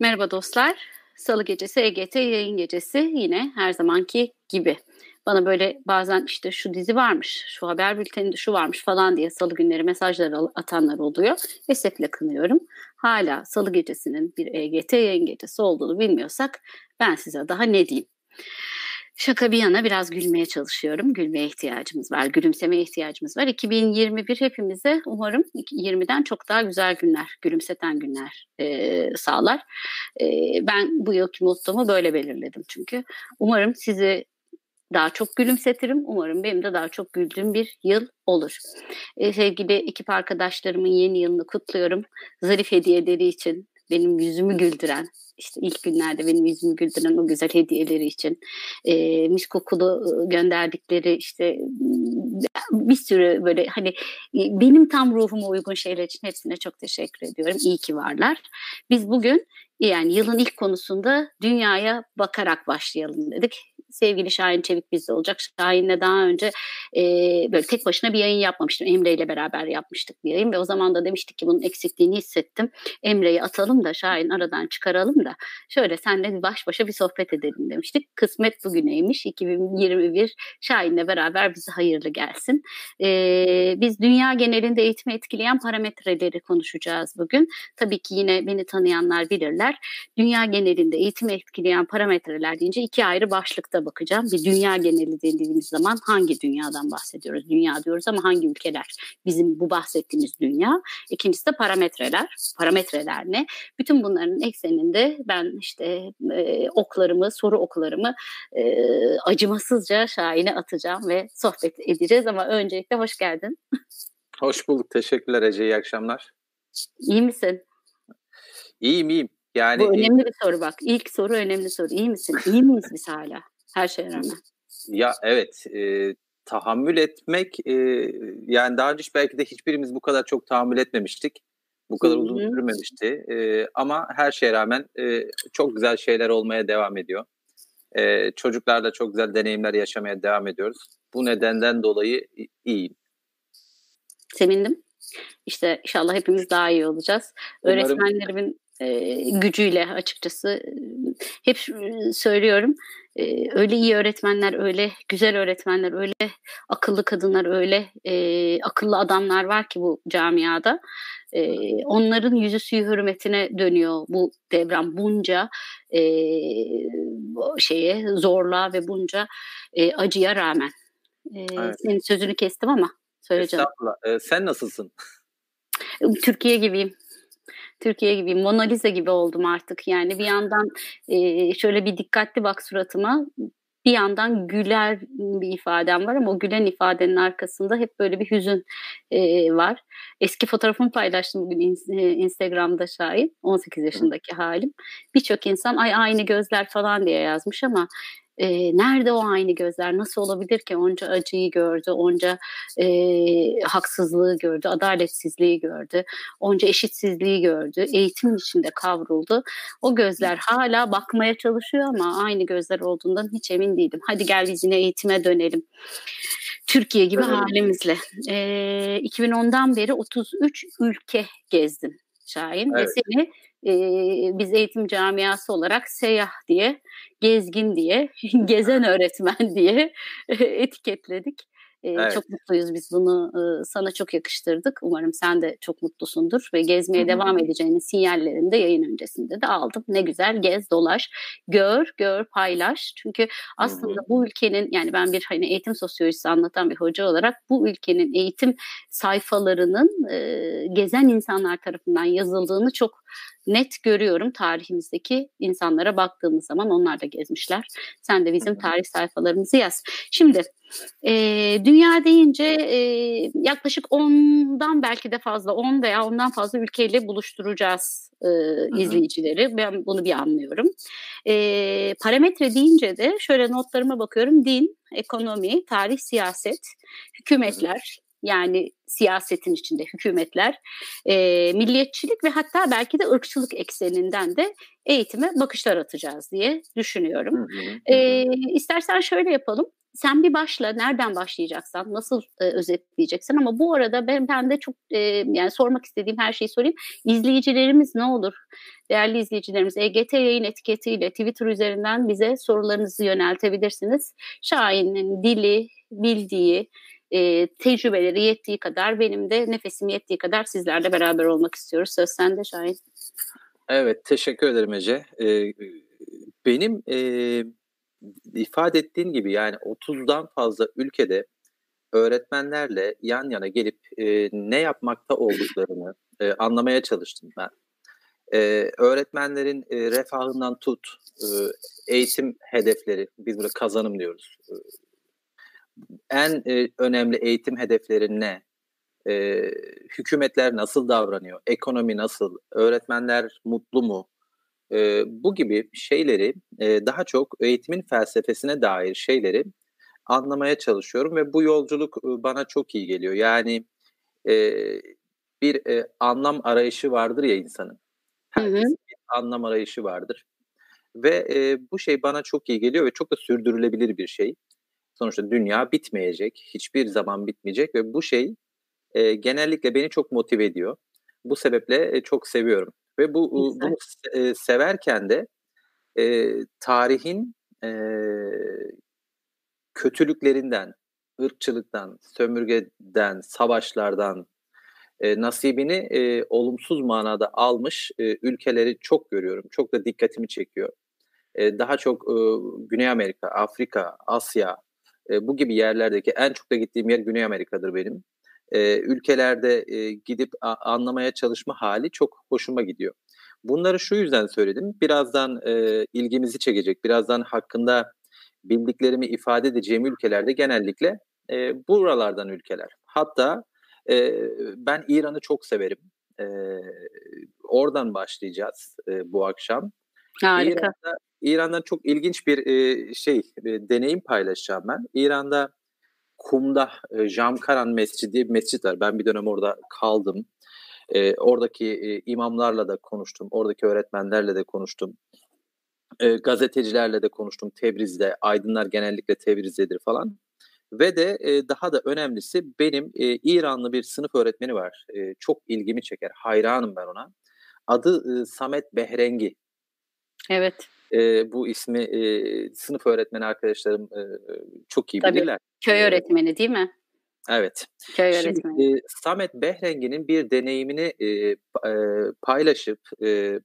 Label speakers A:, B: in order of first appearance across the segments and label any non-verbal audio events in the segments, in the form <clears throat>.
A: Merhaba dostlar. Salı gecesi EGT yayın gecesi yine her zamanki gibi. Bana böyle bazen işte şu dizi varmış, şu haber bülteninde şu varmış falan diye salı günleri mesajlar atanlar oluyor. Esefle kınıyorum. Hala salı gecesinin bir EGT yayın gecesi olduğunu bilmiyorsak ben size daha ne diyeyim. Şaka bir yana biraz gülmeye çalışıyorum. Gülmeye ihtiyacımız var, gülümsemeye ihtiyacımız var. 2021 hepimize umarım 20'den çok daha güzel günler, gülümseten günler e, sağlar. E, ben bu yılki mottomu böyle belirledim çünkü. Umarım sizi daha çok gülümsetirim. Umarım benim de daha çok güldüğüm bir yıl olur. E, sevgili ekip arkadaşlarımın yeni yılını kutluyorum. Zarif hediyeleri için, benim yüzümü güldüren, işte ilk günlerde benim yüzümü güldüren o güzel hediyeleri için e, mis kokulu gönderdikleri işte bir sürü böyle hani benim tam ruhuma uygun şeyler için hepsine çok teşekkür ediyorum. İyi ki varlar. Biz bugün yani yılın ilk konusunda dünyaya bakarak başlayalım dedik sevgili Şahin Çevik bizde olacak. Şahin'le daha önce e, böyle tek başına bir yayın yapmamıştım. Emre ile beraber yapmıştık bir yayın ve o zaman da demiştik ki bunun eksikliğini hissettim. Emre'yi atalım da Şahin aradan çıkaralım da şöyle senle baş başa bir sohbet edelim demiştik. Kısmet bugüneymiş. 2021 Şahin'le beraber bize hayırlı gelsin. E, biz dünya genelinde eğitimi etkileyen parametreleri konuşacağız bugün. Tabii ki yine beni tanıyanlar bilirler. Dünya genelinde eğitimi etkileyen parametreler deyince iki ayrı başlıkta bakacağım. Bir dünya geneli dediğimiz zaman hangi dünyadan bahsediyoruz? Dünya diyoruz ama hangi ülkeler? Bizim bu bahsettiğimiz dünya. İkincisi de parametreler. Parametreler ne? Bütün bunların ekseninde ben işte e, oklarımı, soru oklarımı e, acımasızca Şahin'e atacağım ve sohbet edeceğiz ama öncelikle hoş geldin.
B: Hoş bulduk. Teşekkürler Ece. İyi akşamlar.
A: İyi misin?
B: İyiyim iyiyim. Yani
A: Bu önemli bir soru bak. İlk soru önemli soru. İyi misin? İyi miyiz biz hala? Her şeye rağmen.
B: Ya evet e, tahammül etmek e, yani daha önce belki de hiçbirimiz bu kadar çok tahammül etmemiştik. Bu kadar uzun sürmemişti e, ama her şeye rağmen e, çok güzel şeyler olmaya devam ediyor. E, çocuklarla çok güzel deneyimler yaşamaya devam ediyoruz. Bu nedenden dolayı iyiyim.
A: Sevindim. İşte inşallah hepimiz daha iyi olacağız. Umarım... Öğretmenlerimin e, gücüyle açıkçası hep söylüyorum e, öyle iyi öğretmenler öyle güzel öğretmenler öyle akıllı kadınlar öyle e, akıllı adamlar var ki bu camiada e, onların yüzü suyu hürmetine dönüyor bu devran bunca e, şeye zorluğa ve bunca e, acıya rağmen e, evet. senin sözünü kestim ama söyleyeceğim.
B: E, sen nasılsın?
A: Türkiye gibiyim. Türkiye gibi Mona Lisa gibi oldum artık. Yani bir yandan e, şöyle bir dikkatli bak suratıma bir yandan güler bir ifadem var ama o gülen ifadenin arkasında hep böyle bir hüzün e, var. Eski fotoğrafımı paylaştım bugün Instagram'da şahit 18 yaşındaki halim. Birçok insan ay aynı gözler falan diye yazmış ama e, nerede o aynı gözler? Nasıl olabilir ki onca acıyı gördü, onca e, haksızlığı gördü, adaletsizliği gördü, onca eşitsizliği gördü, eğitimin içinde kavruldu. O gözler hala bakmaya çalışıyor ama aynı gözler olduğundan hiç emin değilim. Hadi gel biz yine eğitime dönelim. Türkiye gibi evet. halimizle. E, 2010'dan beri 33 ülke gezdim Şahin evet. ve seni e, biz eğitim camiası olarak seyyah diye, gezgin diye, <laughs> gezen öğretmen diye etiketledik. Evet. Çok mutluyuz biz bunu sana çok yakıştırdık. Umarım sen de çok mutlusundur ve gezmeye Hı-hı. devam edeceğinin sinyallerini de yayın öncesinde de aldım. Ne güzel gez dolaş, gör, gör, paylaş. Çünkü aslında Hı-hı. bu ülkenin yani ben bir hani eğitim sosyolojisi anlatan bir hoca olarak bu ülkenin eğitim sayfalarının e, gezen insanlar tarafından yazıldığını çok net görüyorum tarihimizdeki insanlara baktığımız zaman onlar da gezmişler. Sen de bizim tarih sayfalarımızı yaz. Şimdi e, dünya deyince e, yaklaşık ondan belki de fazla 10 veya ondan fazla ülkeyle buluşturacağız e, izleyicileri. Ben bunu bir anlıyorum. E, parametre deyince de şöyle notlarıma bakıyorum. Din, ekonomi, tarih, siyaset, hükümetler, yani siyasetin içinde hükümetler, e, milliyetçilik ve hatta belki de ırkçılık ekseninden de eğitime bakışlar atacağız diye düşünüyorum. Hı. E, istersen şöyle yapalım. sen bir başla nereden başlayacaksan nasıl e, özetleyeceksin ama bu arada ben ben de çok e, yani sormak istediğim her şeyi sorayım. İzleyicilerimiz ne olur? Değerli izleyicilerimiz EGT yayın etiketiyle Twitter üzerinden bize sorularınızı yöneltebilirsiniz. Şahin'in dili, bildiği, e, tecrübeleri yettiği kadar benim de nefesim yettiği kadar sizlerle beraber olmak istiyoruz. Söz sende Şahin.
B: Evet teşekkür ederim Ece. Ee, benim e, ifade ettiğin gibi yani 30'dan fazla ülkede öğretmenlerle yan yana gelip e, ne yapmakta olduklarını e, anlamaya çalıştım ben. E, öğretmenlerin e, refahından tut, e, eğitim hedefleri, biz burada kazanım diyoruz. E, en e, önemli eğitim hedefleri ne? E, hükümetler nasıl davranıyor? Ekonomi nasıl? Öğretmenler mutlu mu? E, bu gibi şeyleri e, daha çok eğitimin felsefesine dair şeyleri anlamaya çalışıyorum ve bu yolculuk e, bana çok iyi geliyor. Yani e, bir e, anlam arayışı vardır ya insanın. Herkesin bir anlam arayışı vardır. Ve e, bu şey bana çok iyi geliyor ve çok da sürdürülebilir bir şey. Sonuçta dünya bitmeyecek, hiçbir zaman bitmeyecek ve bu şey e, genellikle beni çok motive ediyor. Bu sebeple e, çok seviyorum. Ve bu bunu e, severken de e, tarihin e, kötülüklerinden, ırkçılıktan, sömürgeden, savaşlardan e, nasibini e, olumsuz manada almış e, ülkeleri çok görüyorum. Çok da dikkatimi çekiyor. E, daha çok e, Güney Amerika, Afrika, Asya e, bu gibi yerlerdeki en çok da gittiğim yer Güney Amerika'dır benim e, ülkelerde e, gidip a, anlamaya çalışma hali çok hoşuma gidiyor. Bunları şu yüzden söyledim. Birazdan e, ilgimizi çekecek, birazdan hakkında bildiklerimi ifade edeceğim ülkelerde genellikle e, buralardan ülkeler. Hatta e, ben İran'ı çok severim. E, oradan başlayacağız e, bu akşam.
A: Harika. İran'da,
B: İran'dan çok ilginç bir e, şey, bir deneyim paylaşacağım ben. İran'da Kum'da e, Jamkaran Mescidi diye bir mescit var. Ben bir dönem orada kaldım. E, oradaki e, imamlarla da konuştum. Oradaki öğretmenlerle de konuştum. E, gazetecilerle de konuştum Tebriz'de. Aydınlar genellikle Tebriz'dedir falan. Ve de e, daha da önemlisi benim e, İranlı bir sınıf öğretmeni var. E, çok ilgimi çeker. Hayranım ben ona. Adı e, Samet Behrengi.
A: Evet.
B: E, bu ismi e, sınıf öğretmeni arkadaşlarım e, çok iyi Tabii. bilirler.
A: Köy öğretmeni değil mi?
B: Evet.
A: Köy öğretmeni. Şimdi,
B: e, Samet Behrengi'nin bir deneyimini e, e, paylaşıp e,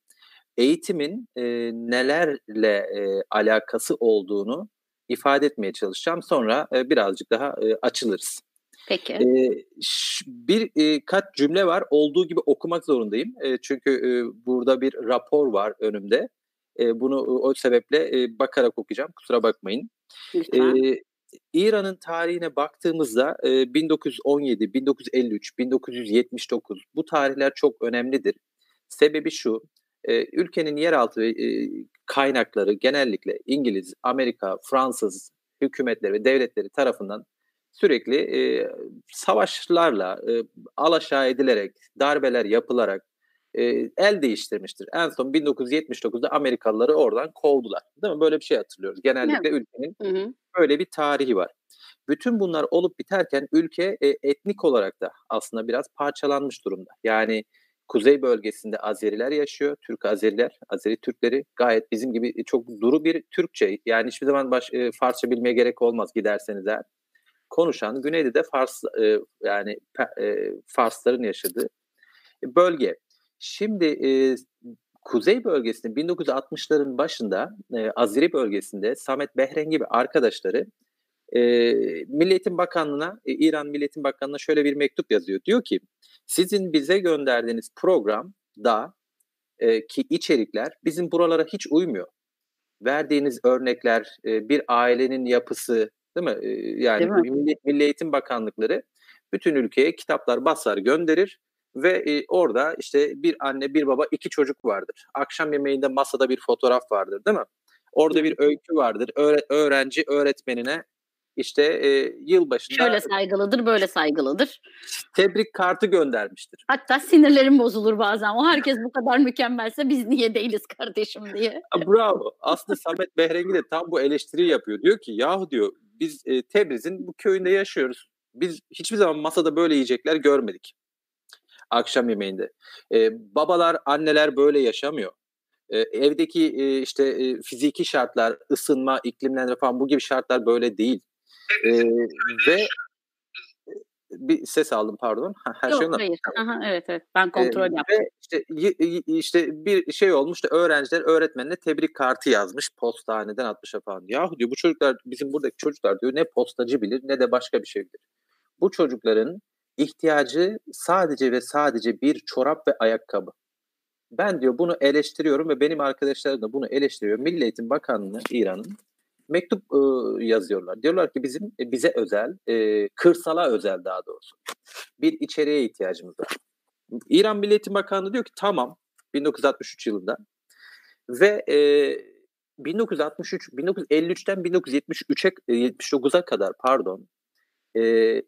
B: eğitimin e, nelerle e, alakası olduğunu ifade etmeye çalışacağım. Sonra e, birazcık daha e, açılırız.
A: Peki. E,
B: bir e, kaç cümle var. Olduğu gibi okumak zorundayım. E, çünkü e, burada bir rapor var önümde. E, bunu o sebeple e, bakarak okuyacağım. Kusura bakmayın.
A: Lütfen. E,
B: İran'ın tarihine baktığımızda e, 1917, 1953, 1979 bu tarihler çok önemlidir. Sebebi şu, ülkenin yeraltı kaynakları genellikle İngiliz, Amerika, Fransız hükümetleri ve devletleri tarafından sürekli savaşlarla alaşağı edilerek, darbeler yapılarak e, el değiştirmiştir. En son 1979'da Amerikalıları oradan kovdular. Değil mi? Böyle bir şey hatırlıyoruz. Genellikle evet. ülkenin böyle bir tarihi var. Bütün bunlar olup biterken ülke e, etnik olarak da aslında biraz parçalanmış durumda. Yani kuzey bölgesinde Azeriler yaşıyor. Türk Azeriler, Azeri Türkleri gayet bizim gibi çok duru bir Türkçe. Yani hiçbir zaman baş, e, Farsça bilmeye gerek olmaz giderseniz eğer. Konuşan güneyde de Fars e, yani e, Farsların yaşadığı bölge. Şimdi e, Kuzey bölgesinde 1960'ların başında e, Azeri bölgesinde Samet Behren gibi arkadaşları e, Milliyetin Bakanlığı'na, e, İran Milliyetin Bakanlığı'na şöyle bir mektup yazıyor. Diyor ki sizin bize gönderdiğiniz programda e, ki içerikler bizim buralara hiç uymuyor. Verdiğiniz örnekler, e, bir ailenin yapısı değil mi? E, yani değil mi? Milli, Milli Eğitim Bakanlıkları bütün ülkeye kitaplar basar gönderir ve e, orada işte bir anne bir baba iki çocuk vardır. Akşam yemeğinde masada bir fotoğraf vardır değil mi? Orada bir öykü vardır. Öğre- öğrenci öğretmenine işte e, yılbaşında
A: şöyle saygılıdır, böyle saygılıdır.
B: Tebrik kartı göndermiştir.
A: Hatta sinirlerim bozulur bazen. O herkes bu kadar mükemmelse biz niye değiliz kardeşim diye.
B: Bravo. Aslında Samet Behrengi de tam bu eleştiriyi yapıyor. Diyor ki yahu diyor biz e, Tebriz'in bu köyünde yaşıyoruz. Biz hiçbir zaman masada böyle yiyecekler görmedik. Akşam yemeğinde. E, babalar, anneler böyle yaşamıyor. E, evdeki e, işte e, fiziki şartlar, ısınma, iklimlenme falan bu gibi şartlar böyle değil. E, ve bir ses aldım pardon.
A: Her Yok, şey hayır. Aha, evet evet. Ben kontrol ee, yaptım. Ve
B: işte, işte bir şey olmuş da öğrenciler öğretmenine tebrik kartı yazmış postaneden atmışa falan. Yahu diyor bu çocuklar bizim buradaki çocuklar diyor ne postacı bilir ne de başka bir şey bilir. Bu çocukların ihtiyacı sadece ve sadece bir çorap ve ayakkabı. Ben diyor bunu eleştiriyorum ve benim arkadaşlarım da bunu eleştiriyor. Milli Eğitim Bakanlığı İran'ın mektup e, yazıyorlar. Diyorlar ki bizim e, bize özel, e, kırsala özel daha doğrusu bir içeriğe ihtiyacımız var. İran Milli Eğitim Bakanlığı diyor ki tamam 1963 yılında ve e, 1963 1953'ten 1973'e 79'a kadar pardon e,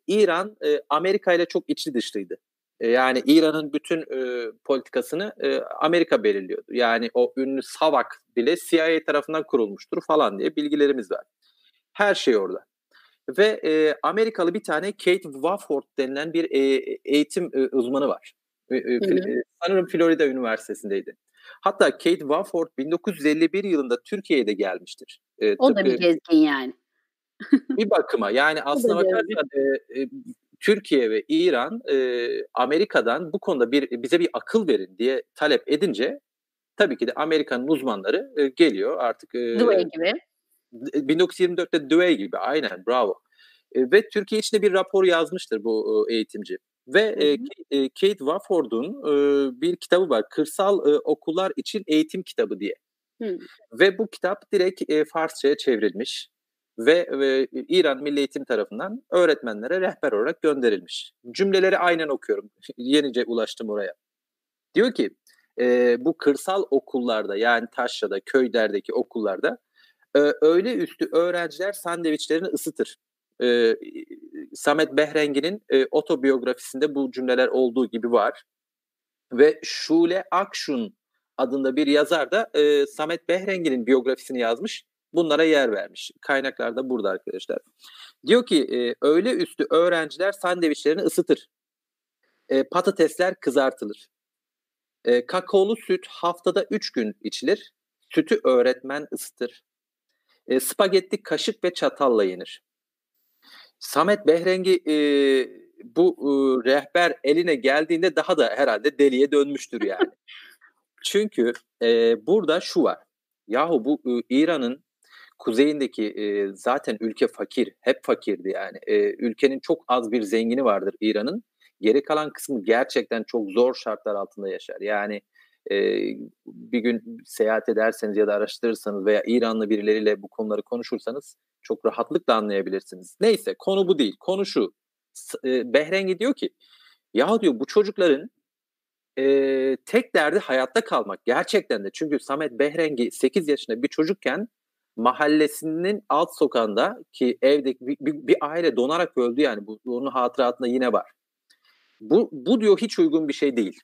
B: İran e, Amerika ile çok içli dışlıydı. E, yani İran'ın bütün e, politikasını e, Amerika belirliyordu. Yani o ünlü SAVAK bile CIA tarafından kurulmuştur falan diye bilgilerimiz var. Her şey orada. Ve e, Amerikalı bir tane Kate Wofford denilen bir e, eğitim e, uzmanı var. E, e, sanırım Florida Üniversitesi'ndeydi. Hatta Kate Wofford 1951 yılında Türkiye'ye de gelmiştir.
A: E, o da bir gezgin yani.
B: Bir bakıma yani aslına bakarsan e, e, Türkiye ve İran e, Amerika'dan bu konuda bir bize bir akıl verin diye talep edince tabii ki de Amerika'nın uzmanları e, geliyor artık.
A: E, Dewey gibi.
B: 1924'te Dewey gibi aynen bravo. E, ve Türkiye için de bir rapor yazmıştır bu e, eğitimci. Ve e, e, Kate Wofford'un e, bir kitabı var. Kırsal e, Okullar için Eğitim Kitabı diye. Hı. Ve bu kitap direkt e, Farsça'ya çevrilmiş ve, ve İran Milli Eğitim tarafından öğretmenlere rehber olarak gönderilmiş. Cümleleri aynen okuyorum. <laughs> Yenice ulaştım oraya. Diyor ki e, bu kırsal okullarda yani Taşra'da, köylerdeki okullarda e, öğle üstü öğrenciler sandviçlerini ısıtır. E, Samet Behrengi'nin e, otobiyografisinde bu cümleler olduğu gibi var. Ve Şule Akşun adında bir yazar da e, Samet Behrengi'nin biyografisini yazmış bunlara yer vermiş. Kaynaklar da burada arkadaşlar. Diyor ki e, öğle üstü öğrenciler sandviçlerini ısıtır. E, patatesler kızartılır. E, kakaolu süt haftada 3 gün içilir. Sütü öğretmen ısıtır. E, spagetti kaşık ve çatalla yenir. Samet Behrengi e, bu e, rehber eline geldiğinde daha da herhalde deliye dönmüştür yani. <laughs> Çünkü e, burada şu var. Yahu bu e, İran'ın kuzeyindeki e, zaten ülke fakir, hep fakirdi yani. E, ülkenin çok az bir zengini vardır İran'ın. Geri kalan kısmı gerçekten çok zor şartlar altında yaşar. Yani e, bir gün seyahat ederseniz ya da araştırırsanız veya İranlı birileriyle bu konuları konuşursanız çok rahatlıkla anlayabilirsiniz. Neyse konu bu değil. Konu şu. E, Behrengi diyor ki ya diyor bu çocukların e, tek derdi hayatta kalmak. Gerçekten de çünkü Samet Behrengi 8 yaşında bir çocukken mahallesinin alt sokağında ki evdeki bir, bir, bir aile donarak öldü yani bu onun hatıratında yine var. Bu, bu diyor hiç uygun bir şey değil.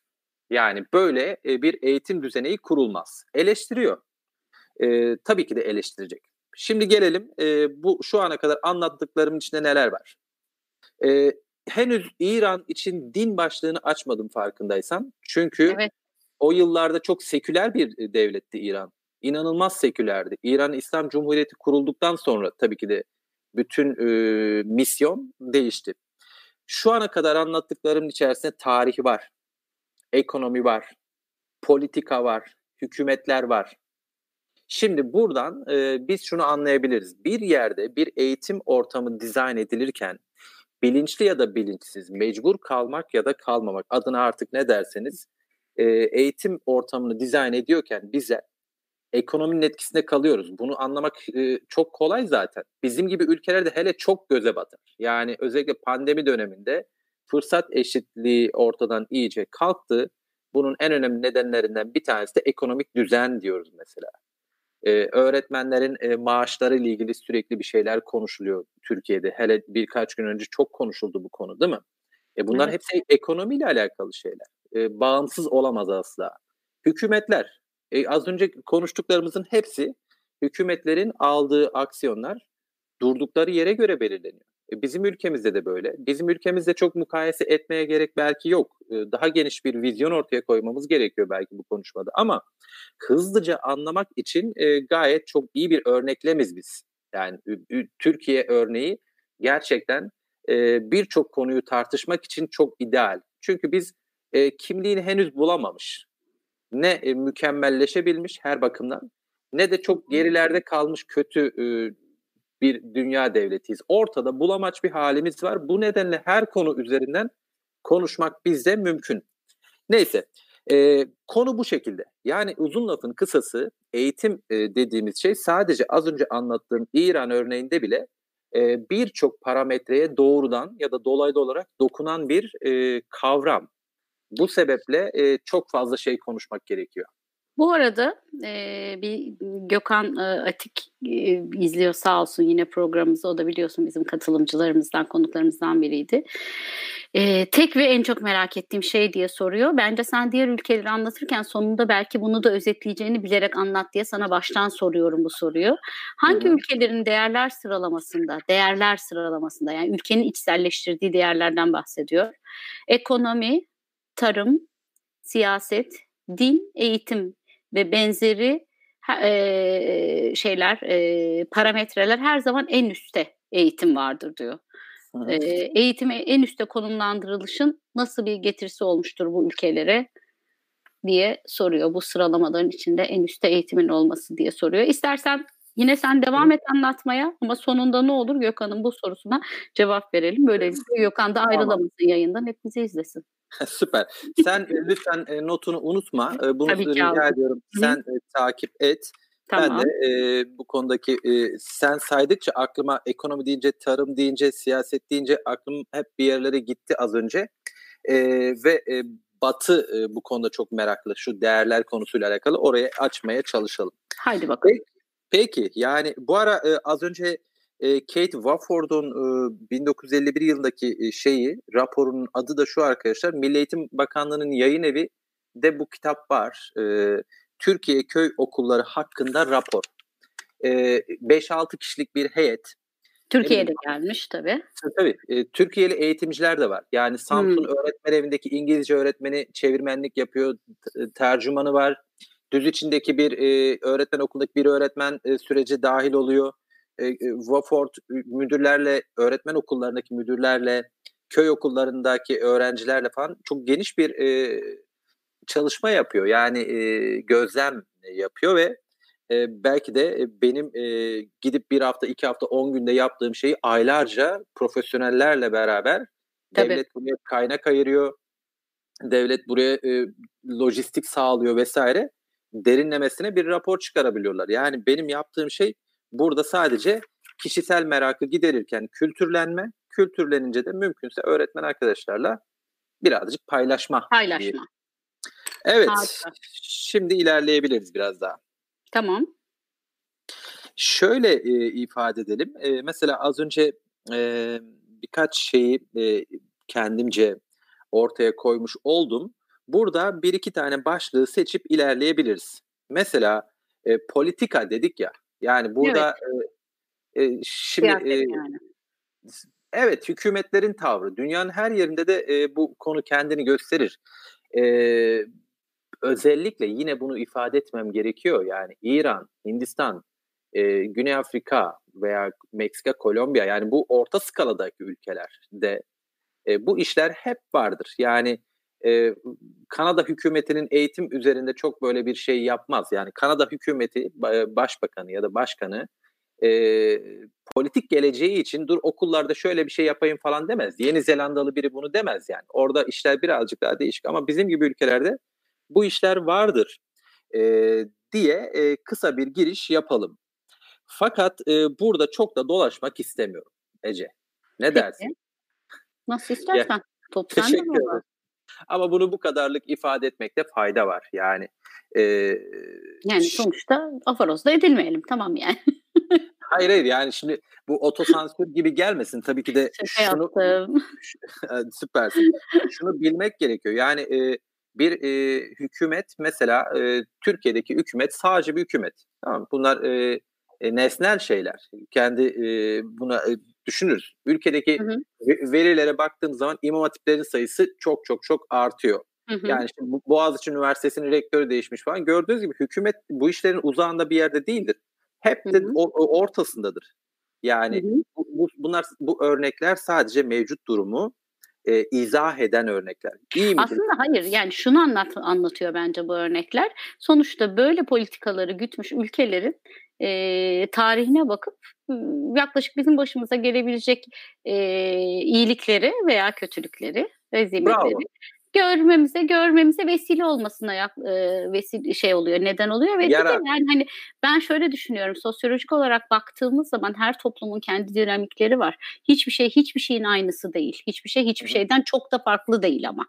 B: Yani böyle e, bir eğitim düzeneği kurulmaz. Eleştiriyor. E, tabii ki de eleştirecek. Şimdi gelelim e, bu şu ana kadar anlattıklarımın içinde neler var. E, henüz İran için din başlığını açmadım farkındaysan. Çünkü evet. o yıllarda çok seküler bir devletti İran inanılmaz sekülerdi. İran İslam Cumhuriyeti kurulduktan sonra tabii ki de bütün e, misyon değişti. Şu ana kadar anlattıklarımın içerisinde tarihi var, ekonomi var, politika var, hükümetler var. Şimdi buradan e, biz şunu anlayabiliriz. Bir yerde bir eğitim ortamı dizayn edilirken bilinçli ya da bilinçsiz, mecbur kalmak ya da kalmamak adına artık ne derseniz e, eğitim ortamını dizayn ediyorken bize ekonominin etkisinde kalıyoruz. Bunu anlamak e, çok kolay zaten. Bizim gibi ülkelerde hele çok göze batar. Yani özellikle pandemi döneminde fırsat eşitliği ortadan iyice kalktı. Bunun en önemli nedenlerinden bir tanesi de ekonomik düzen diyoruz mesela. Ee, öğretmenlerin e, maaşları ile ilgili sürekli bir şeyler konuşuluyor Türkiye'de. Hele birkaç gün önce çok konuşuldu bu konu değil mi? E bunlar evet. hepsi ekonomiyle alakalı şeyler. E, bağımsız olamaz asla. Hükümetler e, az önce konuştuklarımızın hepsi hükümetlerin aldığı aksiyonlar durdukları yere göre belirleniyor. E, bizim ülkemizde de böyle. Bizim ülkemizde çok mukayese etmeye gerek belki yok. E, daha geniş bir vizyon ortaya koymamız gerekiyor belki bu konuşmada. Ama hızlıca anlamak için e, gayet çok iyi bir örneklemiz biz. Yani Türkiye örneği gerçekten birçok konuyu tartışmak için çok ideal. Çünkü biz kimliğini henüz bulamamış. Ne mükemmelleşebilmiş her bakımdan ne de çok gerilerde kalmış kötü bir dünya devletiyiz. Ortada bulamaç bir halimiz var. Bu nedenle her konu üzerinden konuşmak bizde mümkün. Neyse e, konu bu şekilde. Yani uzun lafın kısası eğitim e, dediğimiz şey sadece az önce anlattığım İran örneğinde bile e, birçok parametreye doğrudan ya da dolaylı olarak dokunan bir e, kavram. Bu sebeple e, çok fazla şey konuşmak gerekiyor.
A: Bu arada e, bir Gökhan e, Atik e, izliyor sağ olsun yine programımızı. O da biliyorsun bizim katılımcılarımızdan, konuklarımızdan biriydi. E, tek ve en çok merak ettiğim şey diye soruyor. Bence sen diğer ülkeleri anlatırken sonunda belki bunu da özetleyeceğini bilerek anlat diye sana baştan soruyorum bu soruyu. Hangi Hı-hı. ülkelerin değerler sıralamasında, değerler sıralamasında yani ülkenin içselleştirdiği değerlerden bahsediyor. Ekonomi, tarım, siyaset, din, eğitim ve benzeri e, şeyler, e, parametreler her zaman en üstte eğitim vardır diyor. E, eğitime en üstte konumlandırılışın nasıl bir getirisi olmuştur bu ülkelere diye soruyor. Bu sıralamaların içinde en üstte eğitimin olması diye soruyor. İstersen yine sen devam et anlatmaya ama sonunda ne olur Gökhan'ın bu sorusuna cevap verelim. Böylelikle Gökhan da ayrılamasın tamam. yayından hep bizi izlesin. <laughs>
B: Süper. Sen e, lütfen e, notunu unutma. E, <laughs> bunu Tabii rica ediyorum. Sen e, takip et. Tamam. Ben de e, bu konudaki e, sen saydıkça aklıma ekonomi deyince, tarım deyince, siyaset deyince aklım hep bir yerlere gitti az önce. E, ve e, Batı e, bu konuda çok meraklı. Şu değerler konusuyla alakalı oraya açmaya çalışalım.
A: Haydi bakalım.
B: Peki, yani bu ara e, az önce e, Kate Wofford'un e, 1951 yılındaki e, şeyi, raporunun adı da şu arkadaşlar. Milli Eğitim Bakanlığı'nın yayın evi de bu kitap var. E, Türkiye Köy Okulları hakkında rapor. E, 5-6 kişilik bir heyet.
A: Türkiye'de gelmiş tabii.
B: Tabii. E, Türkiye'li eğitimciler de var. Yani Samsun hmm. öğretmen evindeki İngilizce öğretmeni çevirmenlik yapıyor. Tercümanı var. Düz içindeki bir e, öğretmen okulundaki bir öğretmen e, süreci dahil oluyor e, e Wofford müdürlerle, öğretmen okullarındaki müdürlerle, köy okullarındaki öğrencilerle falan çok geniş bir e, çalışma yapıyor. Yani e, gözlem yapıyor ve e, belki de benim e, gidip bir hafta, iki hafta, on günde yaptığım şeyi aylarca profesyonellerle beraber Tabii. devlet buraya kaynak ayırıyor. Devlet buraya e, lojistik sağlıyor vesaire. Derinlemesine bir rapor çıkarabiliyorlar. Yani benim yaptığım şey Burada sadece kişisel merakı giderirken kültürlenme, kültürlenince de mümkünse öğretmen arkadaşlarla birazcık paylaşma.
A: Paylaşma. Diye.
B: Evet. Harika. Şimdi ilerleyebiliriz biraz daha.
A: Tamam.
B: Şöyle e, ifade edelim. E, mesela az önce e, birkaç şeyi e, kendimce ortaya koymuş oldum. Burada bir iki tane başlığı seçip ilerleyebiliriz. Mesela e, politika dedik ya. Yani burada evet. e, şimdi e, yani. evet hükümetlerin tavrı dünyanın her yerinde de e, bu konu kendini gösterir. E, özellikle yine bunu ifade etmem gerekiyor. Yani İran, Hindistan, e, Güney Afrika veya Meksika, Kolombiya yani bu orta skaladaki ülkelerde e, bu işler hep vardır. Yani e, Kanada hükümetinin eğitim üzerinde çok böyle bir şey yapmaz. Yani Kanada hükümeti başbakanı ya da başkanı e, politik geleceği için dur okullarda şöyle bir şey yapayım falan demez. Yeni Zelandalı biri bunu demez yani. Orada işler birazcık daha değişik ama bizim gibi ülkelerde bu işler vardır e, diye e, kısa bir giriş yapalım. Fakat e, burada çok da dolaşmak istemiyorum Ece. Ne Peki. dersin?
A: Nasıl istersen. Ya, Top teşekkür ederim.
B: Ama bunu bu kadarlık ifade etmekte fayda var. Yani
A: e, yani sonuçta afarozda edilmeyelim tamam yani. <laughs>
B: hayır hayır yani şimdi bu otosansür gibi gelmesin tabii ki de
A: Şaka şunu yaptım.
B: süpersin. Şunu bilmek gerekiyor. Yani e, bir e, hükümet mesela e, Türkiye'deki hükümet sadece bir hükümet. Tamam Bunlar e, e, nesnel şeyler. Kendi e, buna e, düşünürüz. Ülkedeki hı hı. verilere baktığımız zaman imam hatiplerin sayısı çok çok çok artıyor. Hı hı. Yani işte Boğaziçi Üniversitesi'nin rektörü değişmiş falan. Gördüğünüz gibi hükümet bu işlerin uzağında bir yerde değildir. Hep de hı hı. O, ortasındadır. Yani hı hı. Bu, bu, bunlar bu örnekler sadece mevcut durumu e, izah eden örnekler.
A: İyi midir? Aslında hayır yani şunu anlat, anlatıyor bence bu örnekler. Sonuçta böyle politikaları gütmüş ülkelerin e, tarihine bakıp yaklaşık bizim başımıza gelebilecek e, iyilikleri veya kötülükleri, rezimetleri görmemize görmemize vesile olmasına yak, e, vesile şey oluyor neden oluyor ve Yara. yani hani ben şöyle düşünüyorum sosyolojik olarak baktığımız zaman her toplumun kendi dinamikleri var. Hiçbir şey hiçbir şeyin aynısı değil. Hiçbir şey hiçbir şeyden çok da farklı değil ama.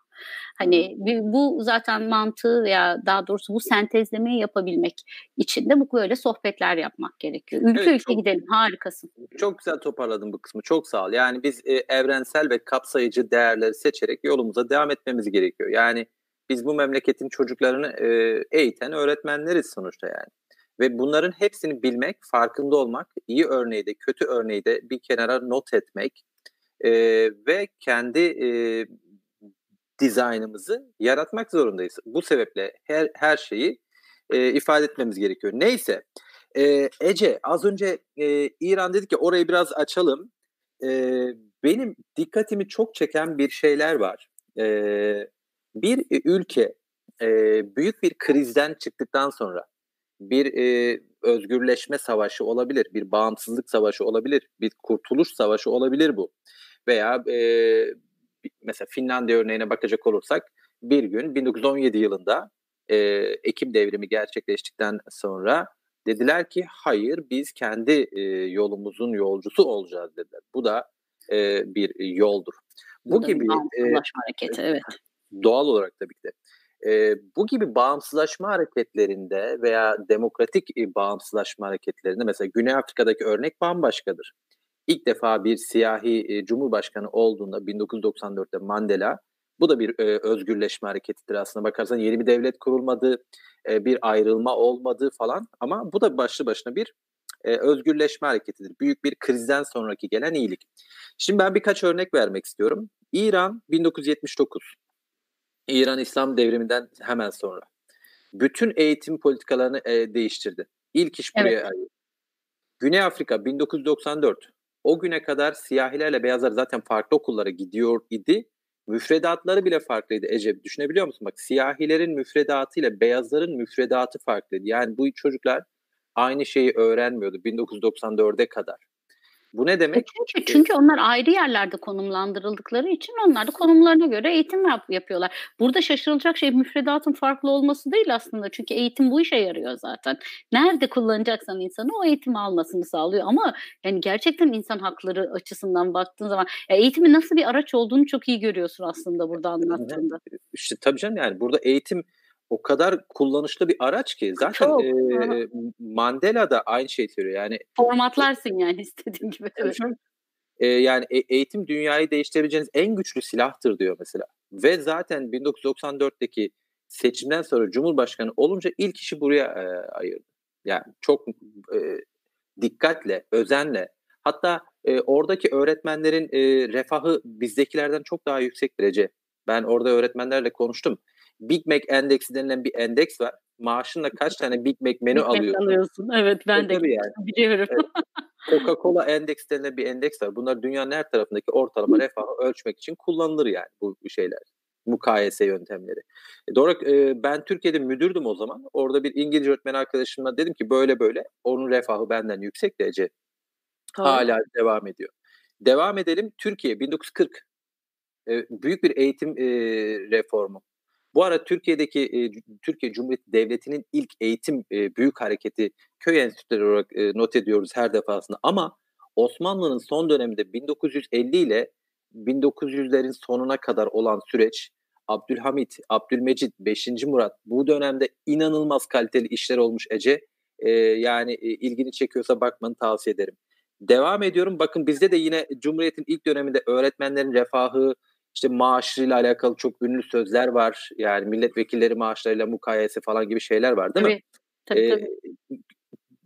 A: Hani bu zaten mantığı veya daha doğrusu bu sentezlemeyi yapabilmek için de bu böyle sohbetler yapmak gerekiyor. Ülke evet, ülke çok, gidelim harikasın.
B: Çok güzel toparladın bu kısmı çok sağ ol. Yani biz e, evrensel ve kapsayıcı değerleri seçerek yolumuza devam etmemiz gerekiyor. Yani biz bu memleketin çocuklarını e, eğiten öğretmenleriz sonuçta yani. Ve bunların hepsini bilmek, farkında olmak, iyi örneği de kötü örneği de bir kenara not etmek e, ve kendi e, dizaynımızı yaratmak zorundayız. Bu sebeple her, her şeyi e, ifade etmemiz gerekiyor. Neyse e, Ece az önce e, İran dedik ya orayı biraz açalım. E, benim dikkatimi çok çeken bir şeyler var. E, bir ülke e, büyük bir krizden çıktıktan sonra bir e, özgürleşme savaşı olabilir, bir bağımsızlık savaşı olabilir, bir kurtuluş savaşı olabilir bu. Veya e, mesela Finlandiya örneğine bakacak olursak bir gün 1917 yılında e, Ekim devrimi gerçekleştikten sonra dediler ki hayır biz kendi e, yolumuzun yolcusu olacağız dediler. Bu da e, bir yoldur. Bu, gibi
A: e, hareketi evet. <laughs>
B: Doğal olarak tabii ki de. E, bu gibi bağımsızlaşma hareketlerinde veya demokratik e, bağımsızlaşma hareketlerinde mesela Güney Afrika'daki örnek bambaşkadır ilk defa bir siyahi e, cumhurbaşkanı olduğunda 1994'te Mandela bu da bir e, özgürleşme hareketidir aslında bakarsan yeni bir devlet kurulmadı, e, bir ayrılma olmadı falan ama bu da başlı başına bir e, özgürleşme hareketidir. Büyük bir krizden sonraki gelen iyilik. Şimdi ben birkaç örnek vermek istiyorum. İran 1979. İran İslam devriminden hemen sonra. Bütün eğitim politikalarını e, değiştirdi. İlk iş buraya evet. Güney Afrika 1994 o güne kadar siyahilerle beyazlar zaten farklı okullara gidiyor idi. Müfredatları bile farklıydı Ece. Düşünebiliyor musun? Bak siyahilerin müfredatı ile beyazların müfredatı farklıydı. Yani bu çocuklar aynı şeyi öğrenmiyordu 1994'e kadar. Bu ne demek?
A: Çünkü, çünkü onlar ayrı yerlerde konumlandırıldıkları için onlar da konumlarına göre eğitim yap, yapıyorlar. Burada şaşırılacak şey müfredatın farklı olması değil aslında. Çünkü eğitim bu işe yarıyor zaten. Nerede kullanacaksan insanı o eğitimi almasını sağlıyor. Ama yani gerçekten insan hakları açısından baktığın zaman ya eğitimin nasıl bir araç olduğunu çok iyi görüyorsun aslında burada anlattığında.
B: İşte tabii canım yani burada eğitim o kadar kullanışlı bir araç ki zaten Çok, e, Mandela da aynı şey söylüyor yani
A: formatlarsın yani istediğin gibi.
B: E, yani e, eğitim dünyayı değiştirebileceğiniz en güçlü silahtır diyor mesela. Ve zaten 1994'teki seçimden sonra Cumhurbaşkanı olunca ilk işi buraya e, ayırdı. Yani çok e, dikkatle, özenle hatta e, oradaki öğretmenlerin e, refahı bizdekilerden çok daha yüksek derece. Ben orada öğretmenlerle konuştum Big Mac endeksi denilen bir endeks var. Maaşınla kaç tane Big Mac menü Big alıyorsun? alıyorsun.
A: Evet ben e, de yani. biliyorum. Evet. <laughs>
B: Coca-Cola endeks denilen bir endeks var. Bunlar dünyanın her tarafındaki ortalama refahı ölçmek için kullanılır yani bu şeyler. Mukayese yöntemleri. E, doğru e, ben Türkiye'de müdürdüm o zaman. Orada bir İngilizce öğretmen arkadaşımla dedim ki böyle böyle onun refahı benden yüksek derece. Hala devam ediyor. Devam edelim. Türkiye 1940 e, büyük bir eğitim e, reformu. Bu ara Türkiye'deki e, Türkiye Cumhuriyeti Devleti'nin ilk eğitim e, büyük hareketi köy enstitüleri olarak e, not ediyoruz her defasında ama Osmanlı'nın son döneminde 1950 ile 1900'lerin sonuna kadar olan süreç Abdülhamit, Abdülmecit, 5. Murat bu dönemde inanılmaz kaliteli işler olmuş Ece. E, yani e, ilgini çekiyorsa bakmanı tavsiye ederim. Devam ediyorum. Bakın bizde de yine Cumhuriyet'in ilk döneminde öğretmenlerin refahı, işte maaşıyla alakalı çok ünlü sözler var. Yani milletvekilleri maaşlarıyla mukayese falan gibi şeyler var değil tabii, mi? Tabii, ee, tabii.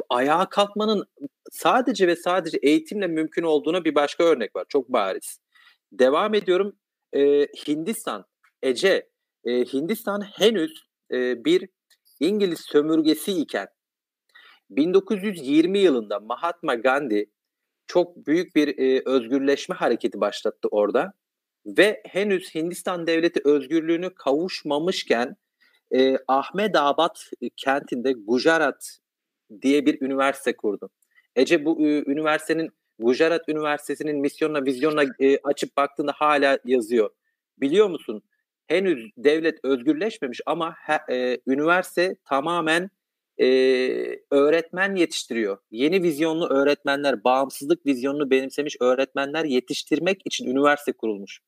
B: ayağa kalkmanın sadece ve sadece eğitimle mümkün olduğuna bir başka örnek var. Çok bariz. Devam ediyorum. Ee, Hindistan, Ece, e, Hindistan henüz e, bir İngiliz sömürgesi iken 1920 yılında Mahatma Gandhi çok büyük bir e, özgürleşme hareketi başlattı orada ve henüz Hindistan devleti özgürlüğünü kavuşmamışken e, Ahmedabad kentinde Gujarat diye bir üniversite kurdu. Ece bu e, üniversitenin Gujarat Üniversitesi'nin misyonuna, vizyonuna e, açıp baktığında hala yazıyor. Biliyor musun? Henüz devlet özgürleşmemiş ama he, e, üniversite tamamen e, öğretmen yetiştiriyor. Yeni vizyonlu öğretmenler, bağımsızlık vizyonunu benimsemiş öğretmenler yetiştirmek için üniversite kurulmuş.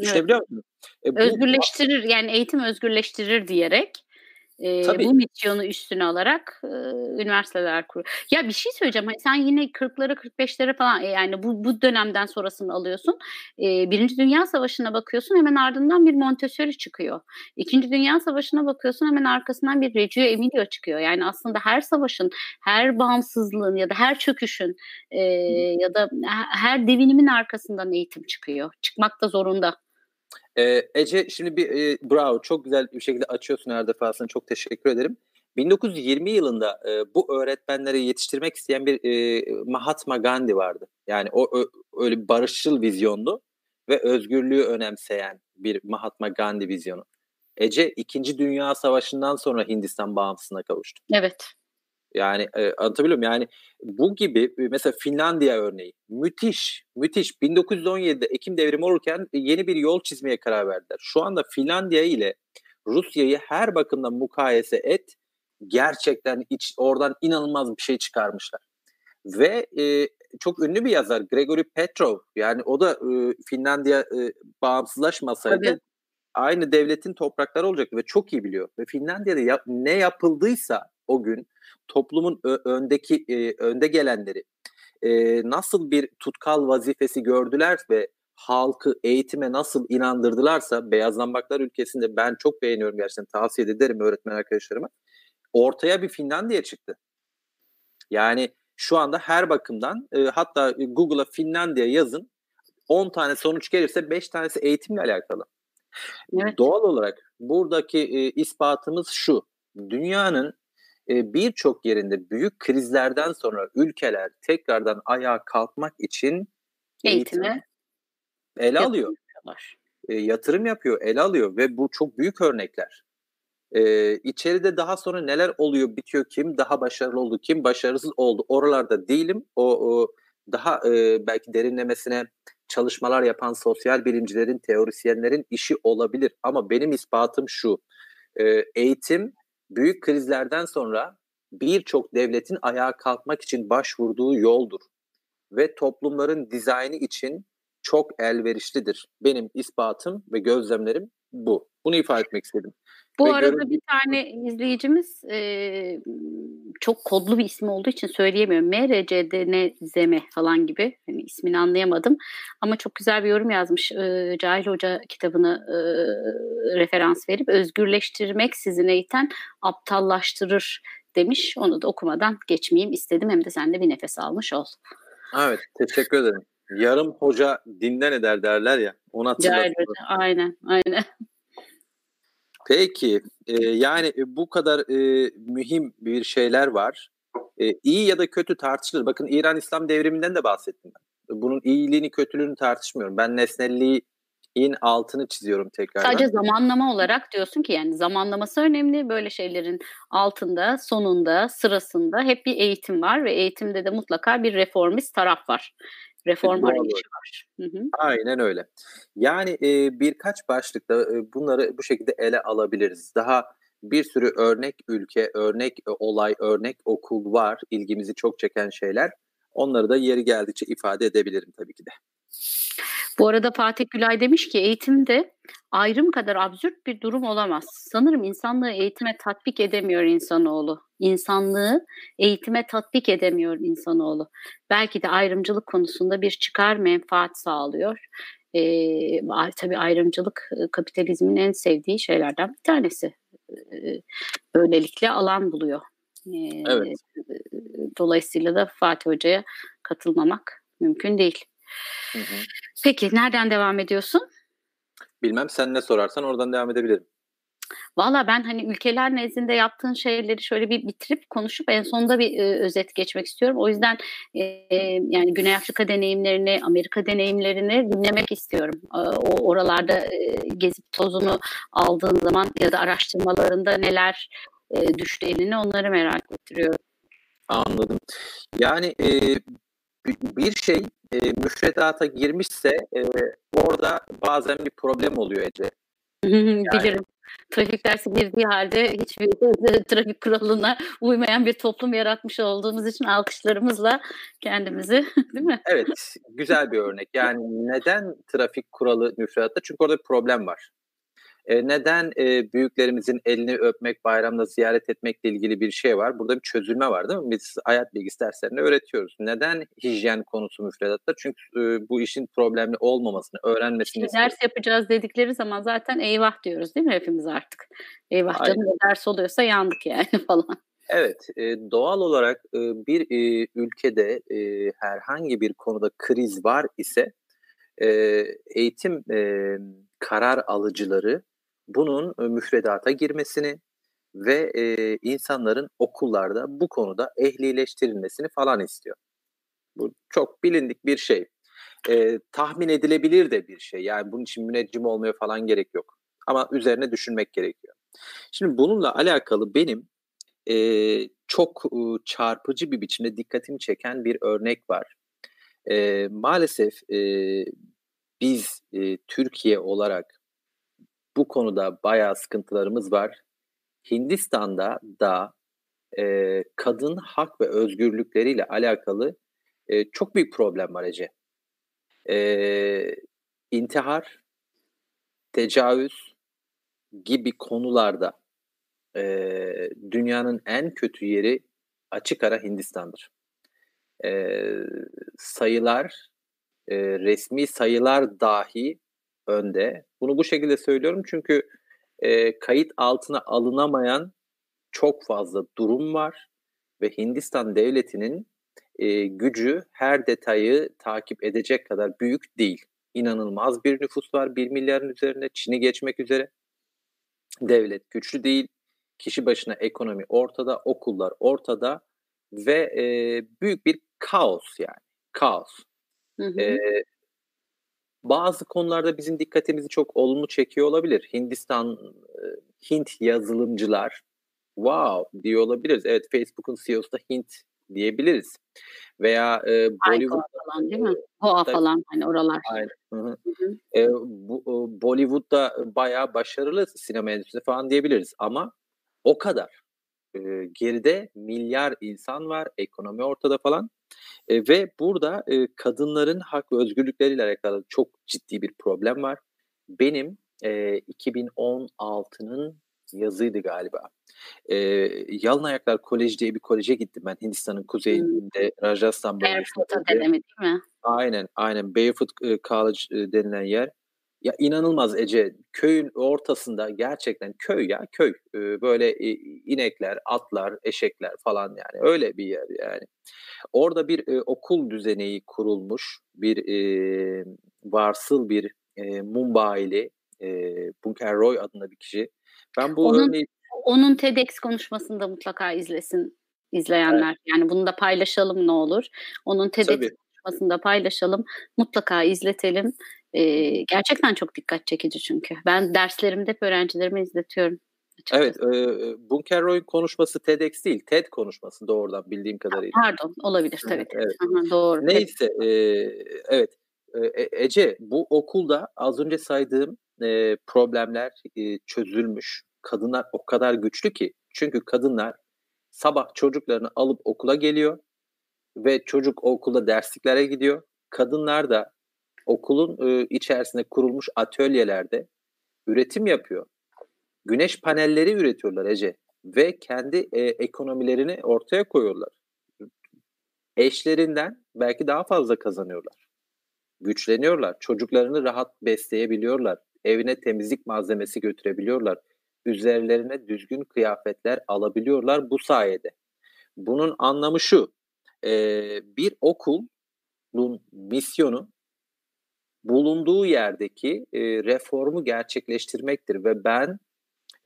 B: Düşünebiliyor
A: evet. musun? E, bu, özgürleştirir yani eğitim özgürleştirir diyerek e, bu misyonu üstüne alarak e, üniversiteler kuruyor. Ya bir şey söyleyeceğim. Hani sen yine 40'lara 45'lere falan e, yani bu bu dönemden sonrasını alıyorsun. E, Birinci Dünya Savaşı'na bakıyorsun hemen ardından bir Montessori çıkıyor. İkinci Dünya Savaşı'na bakıyorsun hemen arkasından bir Reggio Emilia çıkıyor. Yani aslında her savaşın, her bağımsızlığın ya da her çöküşün e, ya da her devinimin arkasından eğitim çıkıyor. Çıkmak da zorunda.
B: Ee, Ece şimdi bir e, bravo çok güzel bir şekilde açıyorsun her defasında çok teşekkür ederim. 1920 yılında e, bu öğretmenleri yetiştirmek isteyen bir e, Mahatma Gandhi vardı. Yani o ö, öyle barışçıl vizyondu ve özgürlüğü önemseyen bir Mahatma Gandhi vizyonu. Ece 2. Dünya Savaşı'ndan sonra Hindistan bağımsızlığına kavuştu.
A: Evet.
B: Yani e, anlatabiliyor muyum? Yani bu gibi e, mesela Finlandiya örneği müthiş, müthiş. 1917'de Ekim devrimi olurken yeni bir yol çizmeye karar verdiler. Şu anda Finlandiya ile Rusya'yı her bakımdan mukayese et. Gerçekten iç, oradan inanılmaz bir şey çıkarmışlar. Ve e, çok ünlü bir yazar Gregory Petrov yani o da e, Finlandiya e, bağımsızlaşmasaydı Tabii. aynı devletin toprakları olacaktı ve çok iyi biliyor. Ve Finlandiya'da yap, ne yapıldıysa o gün toplumun öndeki e, önde gelenleri e, nasıl bir tutkal vazifesi gördüler ve halkı eğitime nasıl inandırdılarsa Beyaz Zambaklar ülkesinde ben çok beğeniyorum gerçekten tavsiye ederim öğretmen arkadaşlarıma. Ortaya bir Finlandiya çıktı. Yani şu anda her bakımdan e, hatta Google'a Finlandiya yazın 10 tane sonuç gelirse 5 tanesi eğitimle alakalı. Evet. Doğal olarak buradaki e, ispatımız şu. Dünyanın e, birçok yerinde büyük krizlerden sonra ülkeler tekrardan ayağa kalkmak için
A: eğitime eğitim
B: ele alıyor. E, yatırım yapıyor, ele alıyor ve bu çok büyük örnekler. E, içeride daha sonra neler oluyor, bitiyor, kim daha başarılı oldu, kim başarısız oldu oralarda değilim. O, o daha e, belki derinlemesine çalışmalar yapan sosyal bilimcilerin, teorisyenlerin işi olabilir. Ama benim ispatım şu, e, eğitim büyük krizlerden sonra birçok devletin ayağa kalkmak için başvurduğu yoldur ve toplumların dizaynı için çok elverişlidir. Benim ispatım ve gözlemlerim bu. Bunu ifade etmek istedim.
A: Bu Ve arada bir tane izleyicimiz e, çok kodlu bir ismi olduğu için söyleyemiyorum. MRCDNZM falan gibi. Yani ismini anlayamadım. Ama çok güzel bir yorum yazmış. E, Cahil Hoca kitabını e, referans verip özgürleştirmek sizin eğiten aptallaştırır demiş. Onu da okumadan geçmeyeyim istedim. Hem de sen de bir nefes almış ol.
B: Evet teşekkür ederim. Yarım hoca dinden eder derler ya. Ona
A: Cahil Hoca aynen aynen.
B: Peki e, yani e, bu kadar e, mühim bir şeyler var. E, iyi ya da kötü tartışılır. Bakın İran İslam devriminden de bahsettim ben. Bunun iyiliğini kötülüğünü tartışmıyorum. Ben nesnelliği in altını çiziyorum tekrar.
A: Sadece zamanlama olarak diyorsun ki yani zamanlaması önemli. Böyle şeylerin altında, sonunda, sırasında hep bir eğitim var ve eğitimde de mutlaka bir reformist taraf var reform arayışı var. Hı hı.
B: Aynen öyle. Yani e, birkaç başlıkta e, bunları bu şekilde ele alabiliriz. Daha bir sürü örnek ülke, örnek e, olay, örnek okul var. ilgimizi çok çeken şeyler. Onları da yeri geldikçe ifade edebilirim tabii ki de.
A: Bu arada Fatih Gülay demiş ki eğitimde ayrım kadar absürt bir durum olamaz. Sanırım insanlığı eğitime tatbik edemiyor insanoğlu. İnsanlığı eğitime tatbik edemiyor insanoğlu. Belki de ayrımcılık konusunda bir çıkar menfaat sağlıyor. Ee, tabii ayrımcılık kapitalizmin en sevdiği şeylerden bir tanesi. Ee, böylelikle alan buluyor evet. Dolayısıyla da Fatih Hoca'ya katılmamak mümkün değil. Hı hı. Peki nereden devam ediyorsun?
B: Bilmem sen ne sorarsan oradan devam edebilirim.
A: Valla ben hani ülkeler nezdinde yaptığın şeyleri şöyle bir bitirip konuşup en sonunda bir e, özet geçmek istiyorum. O yüzden e, yani Güney Afrika deneyimlerini, Amerika deneyimlerini dinlemek istiyorum. E, o oralarda e, gezip tozunu aldığın zaman ya da araştırmalarında neler e, düştü eline onları merak ettiriyorum.
B: Anladım. Yani e, bir şey e, müfredata girmişse e, orada bazen bir problem oluyor Ece.
A: Yani, Bilirim. Trafik dersi girdiği halde hiçbir <laughs> trafik kuralına uymayan bir toplum yaratmış olduğumuz için alkışlarımızla kendimizi <laughs> değil mi?
B: Evet, güzel bir örnek. Yani neden trafik kuralı müfredatta? Çünkü orada bir problem var. E, neden e, büyüklerimizin elini öpmek, bayramda ziyaret etmekle ilgili bir şey var? Burada bir çözülme var değil mi? Biz hayat bilgisi derslerinde öğretiyoruz. Neden hijyen konusu müfredatta? Çünkü e, bu işin problemli olmamasını, öğrenmesini
A: işte Ders yapacağız dedikleri zaman zaten eyvah diyoruz değil mi hepimiz artık? Eyvah canım ders oluyorsa yandık yani <laughs> falan.
B: Evet, e, doğal olarak e, bir e, ülkede e, herhangi bir konuda kriz var ise e, eğitim e, karar alıcıları bunun müfredata girmesini ve e, insanların okullarda bu konuda ehlileştirilmesini falan istiyor. Bu çok bilindik bir şey. E, tahmin edilebilir de bir şey. Yani bunun için müneccim olmaya falan gerek yok. Ama üzerine düşünmek gerekiyor. Şimdi bununla alakalı benim e, çok e, çarpıcı bir biçimde dikkatimi çeken bir örnek var. E, maalesef e, biz e, Türkiye olarak bu konuda bayağı sıkıntılarımız var. Hindistan'da da e, kadın hak ve özgürlükleriyle alakalı e, çok büyük problem var Ece. E, intihar, tecavüz gibi konularda e, dünyanın en kötü yeri açık ara Hindistan'dır. E, sayılar, e, resmi sayılar dahi önde. Bunu bu şekilde söylüyorum çünkü e, kayıt altına alınamayan çok fazla durum var ve Hindistan devletinin e, gücü her detayı takip edecek kadar büyük değil. İnanılmaz bir nüfus var 1 milyarın üzerinde Çin'i geçmek üzere. Devlet güçlü değil. Kişi başına ekonomi ortada, okullar ortada ve e, büyük bir kaos yani. Kaos. Hı hı. E, bazı konularda bizim dikkatimizi çok olumlu çekiyor olabilir. Hindistan, Hint yazılımcılar wow diyor olabiliriz. Evet Facebook'un CEO'su da Hint diyebiliriz. Veya e,
A: Bollywood falan değil mi? Hoa falan hani oralar.
B: Aynen. Hı hı. Hı. E, bu, Bollywood'da bayağı başarılı sinema endüstrisi falan diyebiliriz ama o kadar. E, geride milyar insan var, ekonomi ortada falan. E, ve burada e, kadınların hak ve özgürlükleriyle alakalı çok ciddi bir problem var. Benim e, 2016'nın yazıydı galiba. E, Yalın Ayaklar Koleji diye bir koleje gittim ben Hindistan'ın kuzeyinde hmm. Rajasthan
A: bölgesinde. Barefoot denemi değil mi?
B: Aynen aynen Barefoot College denilen yer. Ya inanılmaz Ece. Köyün ortasında gerçekten köy ya köy. Ee, böyle inekler, atlar, eşekler falan yani. Öyle bir yer yani. Orada bir e, okul düzeneği kurulmuş. Bir e, varsıl bir e, Mumbai'li e, Bunker Roy adında bir kişi.
A: Ben bu onun, örneği... Onun TEDx konuşmasında mutlaka izlesin izleyenler. Evet. Yani bunu da paylaşalım ne olur. Onun TEDx Tabii. konuşmasında paylaşalım. Mutlaka izletelim. Ee, gerçekten çok dikkat çekici çünkü. Ben derslerimde hep öğrencilerime izletiyorum.
B: Açıkçası. Evet, e, Bunker Roy'un konuşması TEDx değil, TED konuşması doğrudan bildiğim kadarıyla.
A: Pardon, olabilir tabii. Evet. Aha, doğru.
B: Neyse, e, evet. E, Ece, bu okulda az önce saydığım e, problemler e, çözülmüş. Kadınlar o kadar güçlü ki. Çünkü kadınlar sabah çocuklarını alıp okula geliyor ve çocuk okulda dersliklere gidiyor. Kadınlar da okulun e, içerisinde kurulmuş atölyelerde üretim yapıyor. Güneş panelleri üretiyorlar Ece ve kendi e, ekonomilerini ortaya koyuyorlar. Eşlerinden belki daha fazla kazanıyorlar. Güçleniyorlar. Çocuklarını rahat besleyebiliyorlar. Evine temizlik malzemesi götürebiliyorlar. Üzerlerine düzgün kıyafetler alabiliyorlar bu sayede. Bunun anlamı şu. E, bir okulun misyonu bulunduğu yerdeki e, reformu gerçekleştirmektir ve ben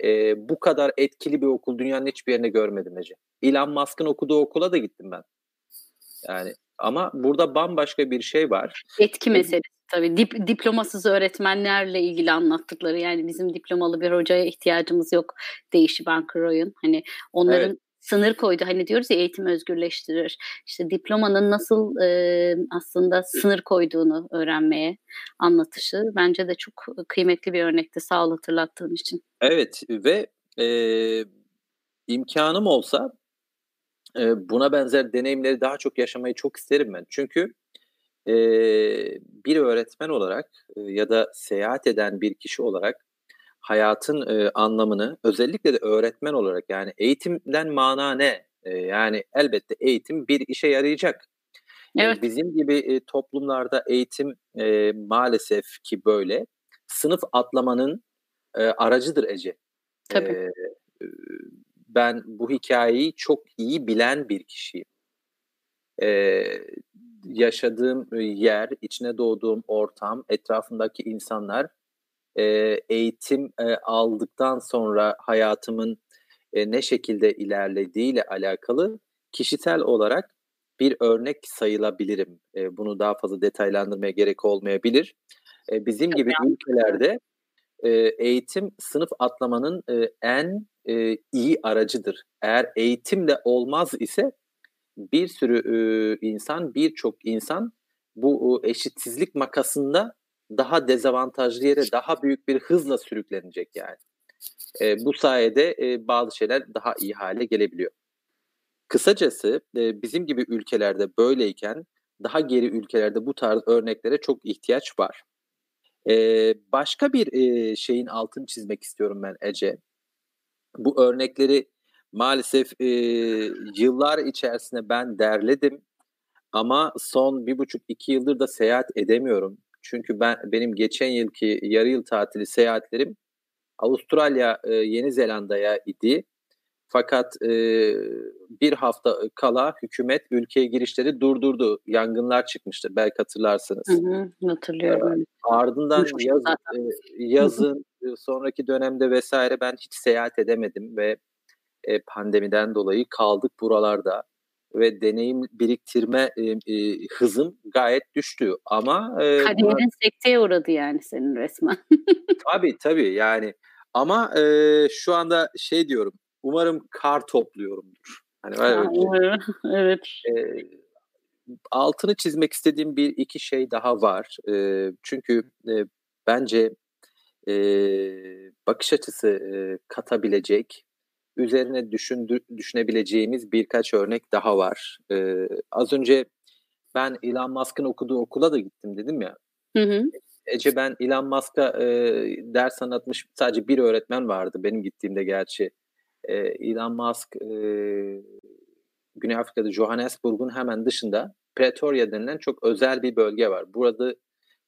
B: e, bu kadar etkili bir okul dünyanın hiçbir yerinde görmedim Ece. Elon Musk'ın okuduğu okula da gittim ben. Yani ama burada bambaşka bir şey var.
A: Etki meselesi tabii. Dip, diplomasız öğretmenlerle ilgili anlattıkları yani bizim diplomalı bir hocaya ihtiyacımız yok deyişi Ben Croy'un. Hani onların evet sınır koydu. Hani diyoruz ya eğitim özgürleştirir. İşte diplomanın nasıl e, aslında sınır koyduğunu öğrenmeye anlatışı bence de çok kıymetli bir örnekti sağ ol hatırlattığın için.
B: Evet ve e, imkanım olsa e, buna benzer deneyimleri daha çok yaşamayı çok isterim ben. Çünkü e, bir öğretmen olarak e, ya da seyahat eden bir kişi olarak hayatın e, anlamını özellikle de öğretmen olarak yani eğitimden mana ne? E, yani elbette eğitim bir işe yarayacak. Evet. E, bizim gibi e, toplumlarda eğitim e, maalesef ki böyle sınıf atlamanın e, aracıdır Ece.
A: Tabii. E,
B: ben bu hikayeyi çok iyi bilen bir kişiyim. E, yaşadığım yer, içine doğduğum ortam, etrafındaki insanlar e, eğitim e, aldıktan sonra hayatımın e, ne şekilde ilerlediğiyle alakalı kişisel olarak bir örnek sayılabilirim. E, bunu daha fazla detaylandırmaya gerek olmayabilir. E, bizim gibi ülkelerde e, eğitim sınıf atlamanın e, en e, iyi aracıdır. Eğer eğitimle olmaz ise bir sürü e, insan, birçok insan bu e, eşitsizlik makasında daha dezavantajlı yere daha büyük bir hızla sürüklenecek yani. E, bu sayede e, bazı şeyler daha iyi hale gelebiliyor. Kısacası e, bizim gibi ülkelerde böyleyken daha geri ülkelerde bu tarz örneklere çok ihtiyaç var. E, başka bir e, şeyin altını çizmek istiyorum ben Ece. Bu örnekleri maalesef e, yıllar içerisinde ben derledim ama son bir buçuk iki yıldır da seyahat edemiyorum. Çünkü ben benim geçen yılki yarı yıl tatili seyahatlerim Avustralya, e, Yeni Zelanda'ya idi. Fakat e, bir hafta kala hükümet ülkeye girişleri durdurdu. Yangınlar çıkmıştı belki hatırlarsınız. Hı
A: hı, hatırlıyorum.
B: E, ardından yaz, e, yazın hı hı. sonraki dönemde vesaire ben hiç seyahat edemedim ve e, pandemiden dolayı kaldık buralarda ve deneyim biriktirme e, e, hızım gayet düştü ama
A: e, kariyerin buna... sekteye uğradı yani senin resmen. <laughs>
B: tabii tabii yani ama e, şu anda şey diyorum umarım kar topluyorumdur. Hani
A: ha, evet.
B: E, altını çizmek istediğim bir iki şey daha var. E, çünkü e, bence e, bakış açısı e, katabilecek üzerine düşündü, düşünebileceğimiz birkaç örnek daha var. Ee, az önce ben Elon Musk'ın okuduğu okula da gittim dedim ya.
A: Hı hı.
B: Ece ben Elon Musk'a e, ders anlatmış sadece bir öğretmen vardı benim gittiğimde gerçi. E, Elon Musk e, Güney Afrika'da Johannesburg'un hemen dışında Pretoria denilen çok özel bir bölge var. Burada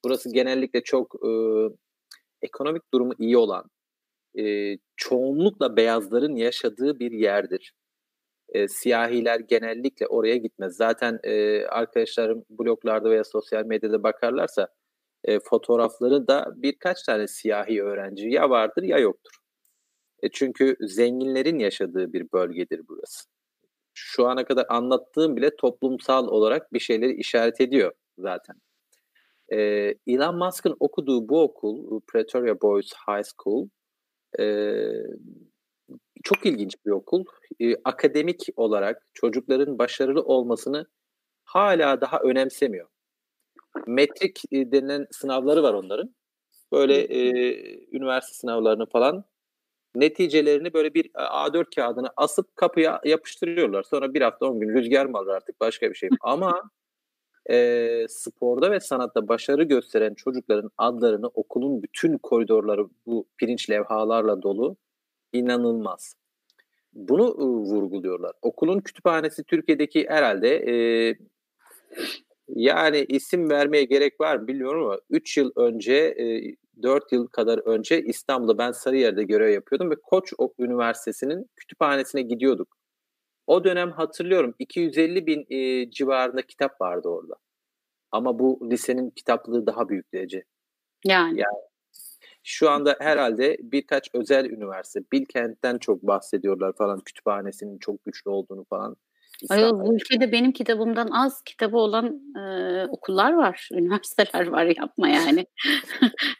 B: burası genellikle çok e, ekonomik durumu iyi olan, e, çoğunlukla beyazların yaşadığı bir yerdir. E, siyahiler genellikle oraya gitmez. Zaten e, arkadaşlarım bloglarda veya sosyal medyada bakarlarsa e, fotoğrafları da birkaç tane siyahi öğrenci ya vardır ya yoktur. E, çünkü zenginlerin yaşadığı bir bölgedir burası. Şu ana kadar anlattığım bile toplumsal olarak bir şeyleri işaret ediyor zaten. E, Elon Musk'ın okuduğu bu okul, Pretoria Boys High School, çok ilginç bir okul. E, akademik olarak çocukların başarılı olmasını hala daha önemsemiyor. Metrik e, denilen sınavları var onların. Böyle e, üniversite sınavlarını falan neticelerini böyle bir A4 kağıdına asıp kapıya yapıştırıyorlar. Sonra bir hafta on gün rüzgar mı alır artık başka bir şey. Ama e, sporda ve sanatta başarı gösteren çocukların adlarını okulun bütün koridorları bu pirinç levhalarla dolu. inanılmaz. Bunu e, vurguluyorlar. Okulun kütüphanesi Türkiye'deki herhalde e, yani isim vermeye gerek var mı bilmiyorum ama 3 yıl önce e, 4 yıl kadar önce İstanbul'da ben Sarıyer'de görev yapıyordum ve Koç Üniversitesi'nin kütüphanesine gidiyorduk. O dönem hatırlıyorum 250 bin e, civarında kitap vardı orada. Ama bu lisenin kitaplığı daha büyük derece.
A: Yani.
B: yani şu anda herhalde birkaç özel üniversite, Bilkent'ten çok bahsediyorlar falan, kütüphanesinin çok güçlü olduğunu falan.
A: Ayol bu ülkede benim kitabımdan az kitabı olan e, okullar var, <laughs> üniversiteler var yapma yani.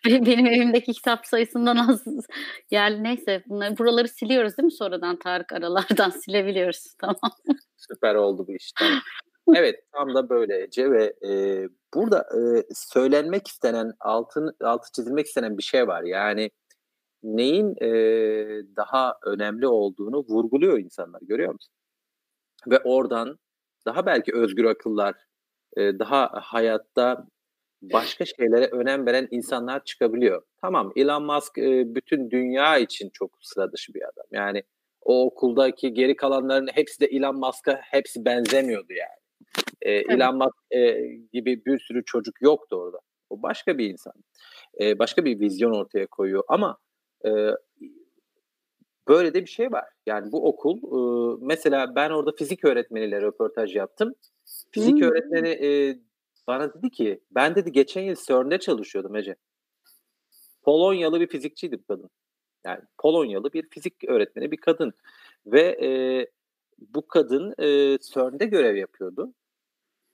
A: <laughs> benim evimdeki kitap sayısından az. <laughs> Yani neyse bunları, buraları siliyoruz değil mi sonradan Tarık aralardan silebiliyoruz tamam.
B: Süper oldu bu iş tamam. Evet tam da böyle Ece ve e, burada e, söylenmek istenen altın altı çizilmek istenen bir şey var. Yani neyin e, daha önemli olduğunu vurguluyor insanlar görüyor musun? Ve oradan daha belki özgür akıllar, e, daha hayatta başka şeylere önem veren insanlar çıkabiliyor. Tamam Elon Musk e, bütün dünya için çok sıra dışı bir adam. Yani o okuldaki geri kalanların hepsi de Elon Musk'a hepsi benzemiyordu yani. E, Elon Musk e, gibi bir sürü çocuk yoktu orada. O başka bir insan. E, başka bir vizyon ortaya koyuyor ama e, böyle de bir şey var. Yani bu okul e, mesela ben orada fizik öğretmeniyle röportaj yaptım. Fizik hmm. öğretmeni e, bana dedi ki ben dedi geçen yıl CERN'de çalışıyordum Ece. Polonyalı bir fizikçiydi bu kadın. Yani Polonyalı bir fizik öğretmeni bir kadın. Ve e, bu kadın e, CERN'de görev yapıyordu.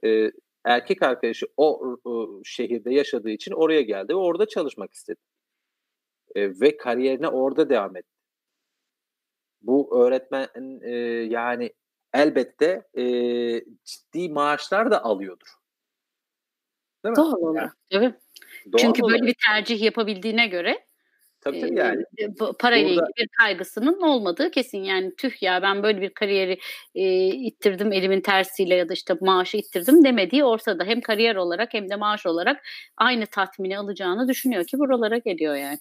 B: E, erkek arkadaşı o, o şehirde yaşadığı için oraya geldi ve orada çalışmak istedi. E, ve kariyerine orada devam etti. Bu öğretmen e, yani elbette e, ciddi maaşlar da alıyordur.
A: Değil mi? Doğal olarak. Evet. Doğal Çünkü olarak. böyle bir tercih yapabildiğine göre
B: Tabii tabii yani.
A: E, parayla Burada... ilgili bir kaygısının olmadığı kesin. Yani tüh ya ben böyle bir kariyeri e, ittirdim elimin tersiyle ya da işte maaşı ittirdim demediği ortada. Hem kariyer olarak hem de maaş olarak aynı tatmini alacağını düşünüyor ki buralara geliyor yani.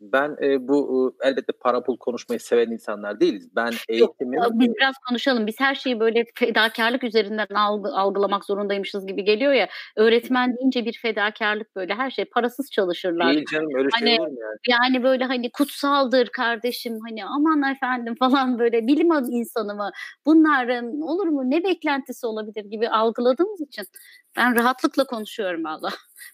B: Ben e, bu e, elbette para pul konuşmayı seven insanlar değiliz. Ben eğitimi... Yok,
A: biz biraz konuşalım. Biz her şeyi böyle fedakarlık üzerinden algı, algılamak zorundaymışız gibi geliyor ya. Öğretmen deyince bir fedakarlık böyle her şey parasız çalışırlar.
B: Değil canım öyle şey
A: hani,
B: şey mu yani?
A: Yani böyle hani kutsaldır kardeşim hani aman efendim <laughs> falan böyle bilim insanı mı? Bunların olur mu ne beklentisi olabilir gibi algıladığımız için ben rahatlıkla konuşuyorum valla.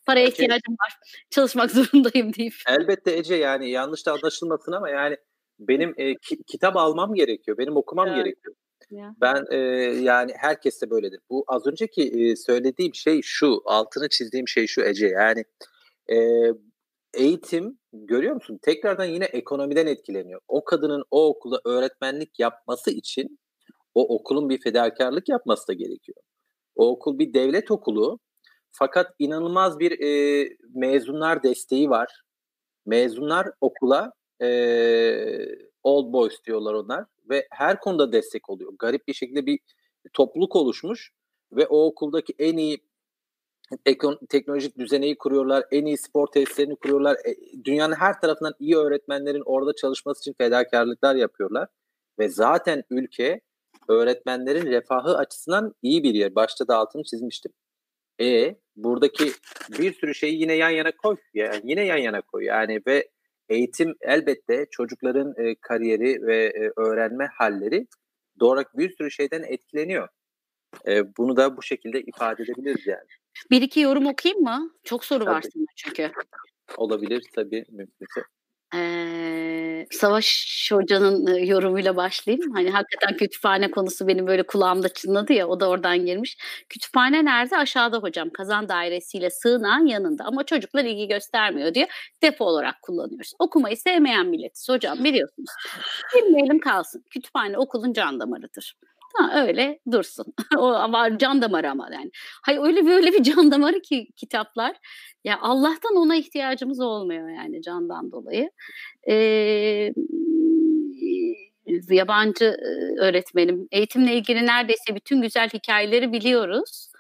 A: Paraya Ece, ihtiyacım var. Çalışmak zorundayım deyip.
B: Elbette Ece yani yanlış da anlaşılmasın ama yani benim e, ki, kitap almam gerekiyor. Benim okumam evet. gerekiyor. Ya. Ben e, yani herkes de böyledir. Bu az önceki e, söylediğim şey şu, altını çizdiğim şey şu Ece. Yani e, eğitim görüyor musun? Tekrardan yine ekonomiden etkileniyor. O kadının o okula öğretmenlik yapması için o okulun bir fedakarlık yapması da gerekiyor. O okul bir devlet okulu fakat inanılmaz bir e, mezunlar desteği var. Mezunlar okula e, old boys diyorlar onlar ve her konuda destek oluyor. Garip bir şekilde bir topluluk oluşmuş ve o okuldaki en iyi teknolojik düzeneyi kuruyorlar, en iyi spor tesislerini kuruyorlar. E, dünyanın her tarafından iyi öğretmenlerin orada çalışması için fedakarlıklar yapıyorlar. Ve zaten ülke öğretmenlerin refahı açısından iyi bir yer. Başta da altını çizmiştim. E buradaki bir sürü şeyi yine yan yana koy. Yani yine yan yana koy. Yani ve eğitim elbette çocukların e, kariyeri ve e, öğrenme halleri doğru bir sürü şeyden etkileniyor. E, bunu da bu şekilde ifade edebiliriz yani.
A: Bir iki yorum okuyayım mı? Çok soru tabii. var sana çünkü.
B: Olabilir tabii mümkünse.
A: Ee, Savaş Hoca'nın yorumuyla başlayayım. Hani hakikaten kütüphane konusu benim böyle kulağımda çınladı ya o da oradan girmiş. Kütüphane nerede? Aşağıda hocam. Kazan dairesiyle sığınağın yanında ama çocuklar ilgi göstermiyor diye depo olarak kullanıyoruz. Okumayı sevmeyen milletiz hocam biliyorsunuz. Bilmeyelim kalsın. Kütüphane okulun can damarıdır. Ha, öyle dursun. <laughs> o var can damarı ama yani. Hayır öyle böyle bir can damarı ki kitaplar. Ya Allah'tan ona ihtiyacımız olmuyor yani candan dolayı. Ee, yabancı öğretmenim eğitimle ilgili neredeyse bütün güzel hikayeleri biliyoruz.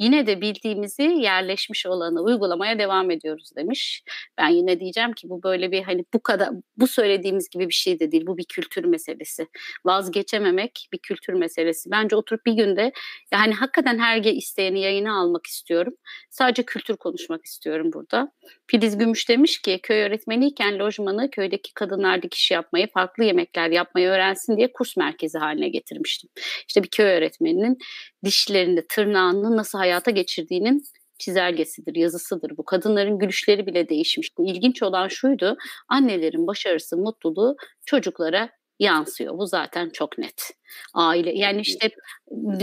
A: Yine de bildiğimizi yerleşmiş olanı uygulamaya devam ediyoruz demiş. Ben yine diyeceğim ki bu böyle bir hani bu kadar bu söylediğimiz gibi bir şey de değil. Bu bir kültür meselesi. Vazgeçememek bir kültür meselesi. Bence oturup bir günde yani hakikaten her isteyeni yayına almak istiyorum. Sadece kültür konuşmak istiyorum burada. Filiz Gümüş demiş ki köy öğretmeniyken lojmanı köydeki kadınlar dikiş yapmayı, farklı yemekler yapmayı öğrensin diye kurs merkezi haline getirmiştim. İşte bir köy öğretmeninin dişlerini, tırnağını nasıl hayata geçirdiğinin çizelgesidir, yazısıdır bu. Kadınların gülüşleri bile değişmiş. İlginç olan şuydu, annelerin başarısı, mutluluğu çocuklara yansıyor. Bu zaten çok net. Aile yani işte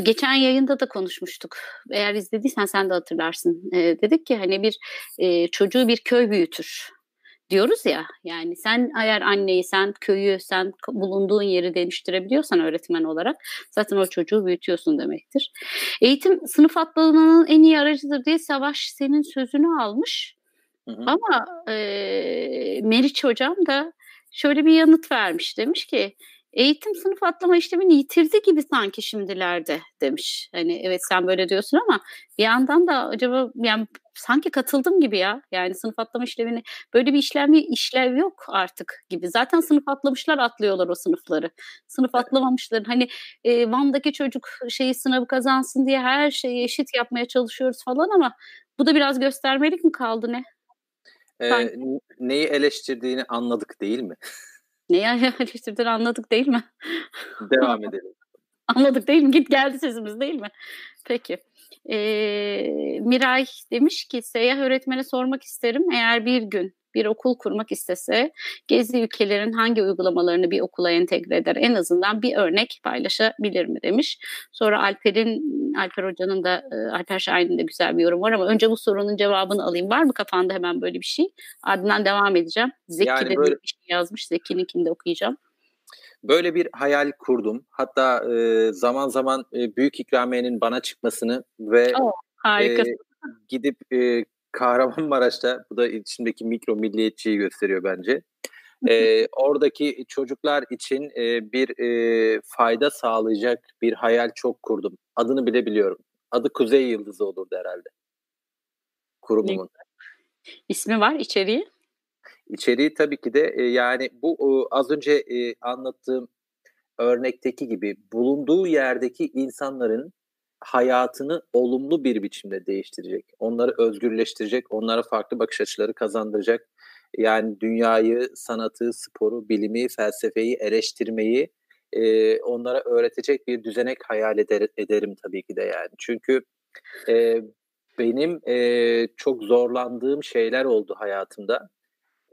A: geçen yayında da konuşmuştuk. Eğer izlediysen sen de hatırlarsın. E, dedik ki hani bir e, çocuğu bir köy büyütür diyoruz ya yani sen eğer anneyi sen köyü sen bulunduğun yeri değiştirebiliyorsan öğretmen olarak zaten o çocuğu büyütüyorsun demektir. Eğitim sınıf atlamanın en iyi aracıdır diye Savaş senin sözünü almış. Hı hı. Ama e, Meriç hocam da şöyle bir yanıt vermiş. Demiş ki eğitim sınıf atlama işlemini yitirdi gibi sanki şimdilerde demiş. Hani evet sen böyle diyorsun ama bir yandan da acaba yani sanki katıldım gibi ya. Yani sınıf atlama işlemini böyle bir işlem işlev yok artık gibi. Zaten sınıf atlamışlar atlıyorlar o sınıfları. Sınıf atlamamışlar. Hani e, Van'daki çocuk şeyi sınavı kazansın diye her şeyi eşit yapmaya çalışıyoruz falan ama bu da biraz göstermelik mi kaldı ne?
B: Ee, neyi eleştirdiğini anladık değil mi? <laughs>
A: Neyi eleştirdiğini anladık değil mi?
B: Devam edelim. <laughs>
A: anladık değil mi? Git geldi sesimiz değil mi? Peki. Ee, Miray demiş ki seyyah öğretmene sormak isterim. Eğer bir gün bir okul kurmak istese gezi ülkelerin hangi uygulamalarını bir okula entegre eder? En azından bir örnek paylaşabilir mi demiş. Sonra Alper'in Alper Hoca'nın da Alper Şahin'in de güzel bir yorum var ama önce bu sorunun cevabını alayım. Var mı kafanda hemen böyle bir şey? Ardından devam edeceğim. Zeki yani de böyle... bir şey yazmış. Zeki'ninkini de okuyacağım.
B: Böyle bir hayal kurdum. Hatta e, zaman zaman e, büyük ikramiyenin bana çıkmasını ve oh,
A: harika. E,
B: gidip e, Kahramanmaraş'ta bu da içindeki mikro milliyetçiyi gösteriyor bence. E, oradaki çocuklar için e, bir e, fayda sağlayacak bir hayal çok kurdum. Adını bile biliyorum. Adı Kuzey Yıldızı olurdu herhalde. Kurumumun.
A: İsmi var içeriği?
B: İçeriği tabii ki de e, yani bu e, az önce e, anlattığım örnekteki gibi bulunduğu yerdeki insanların hayatını olumlu bir biçimde değiştirecek. Onları özgürleştirecek, onlara farklı bakış açıları kazandıracak. Yani dünyayı, sanatı, sporu, bilimi, felsefeyi, eleştirmeyi e, onlara öğretecek bir düzenek hayal eder, ederim tabii ki de yani. Çünkü e, benim e, çok zorlandığım şeyler oldu hayatımda.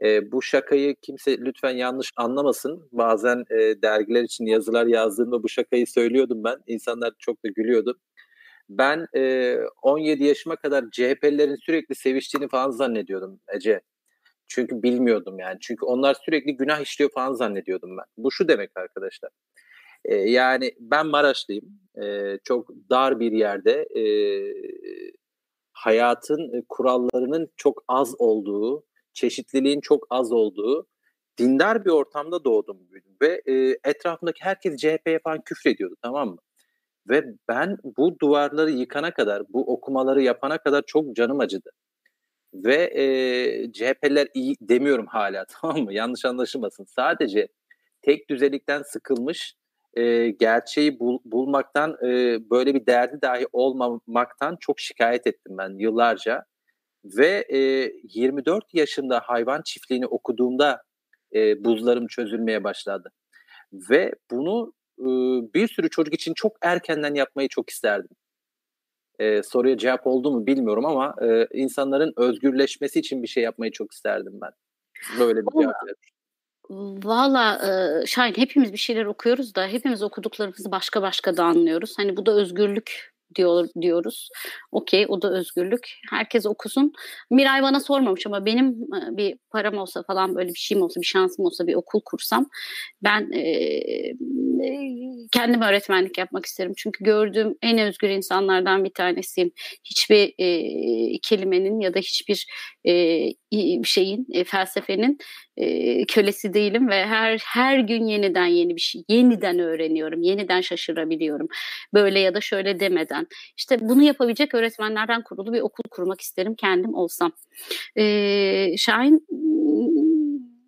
B: E, bu şakayı kimse lütfen yanlış anlamasın. Bazen e, dergiler için yazılar yazdığımda bu şakayı söylüyordum ben. İnsanlar çok da gülüyordu. Ben e, 17 yaşıma kadar CHP'lilerin sürekli seviştiğini falan zannediyordum Ece. Çünkü bilmiyordum yani. Çünkü onlar sürekli günah işliyor falan zannediyordum ben. Bu şu demek arkadaşlar. E, yani ben Maraşlıyım. E, çok dar bir yerde e, hayatın kurallarının çok az olduğu, çeşitliliğin çok az olduğu dindar bir ortamda doğdum ve e, etrafındaki herkes CHP'ye falan küfrediyordu tamam mı? Ve ben bu duvarları yıkana kadar, bu okumaları yapana kadar çok canım acıdı. Ve e, CHP'ler iyi demiyorum hala <laughs> tamam mı? Yanlış anlaşılmasın. Sadece tek düzelikten sıkılmış, e, gerçeği bul, bulmaktan, e, böyle bir derdi dahi olmamaktan çok şikayet ettim ben yıllarca. Ve e, 24 yaşında hayvan çiftliğini okuduğumda e, buzlarım çözülmeye başladı. Ve bunu e, bir sürü çocuk için çok erkenden yapmayı çok isterdim. E, soruya cevap oldu mu bilmiyorum ama e, insanların özgürleşmesi için bir şey yapmayı çok isterdim ben. Böyle bir cevap
A: Valla e, Şahin hepimiz bir şeyler okuyoruz da hepimiz okuduklarımızı başka başka da anlıyoruz. Hani bu da özgürlük diyor diyoruz. Okey o da özgürlük. Herkes okusun. Miray bana sormamış ama benim e, bir param olsa falan böyle bir şeyim olsa bir şansım olsa bir okul kursam ben e, kendim öğretmenlik yapmak isterim. Çünkü gördüğüm en özgür insanlardan bir tanesiyim. Hiçbir e, kelimenin ya da hiçbir e, şeyin, e, felsefenin e, kölesi değilim ve her her gün yeniden yeni bir şey, yeniden öğreniyorum, yeniden şaşırabiliyorum. Böyle ya da şöyle demeden gerçekten. İşte bunu yapabilecek öğretmenlerden kurulu bir okul kurmak isterim kendim olsam. Ee, Şahin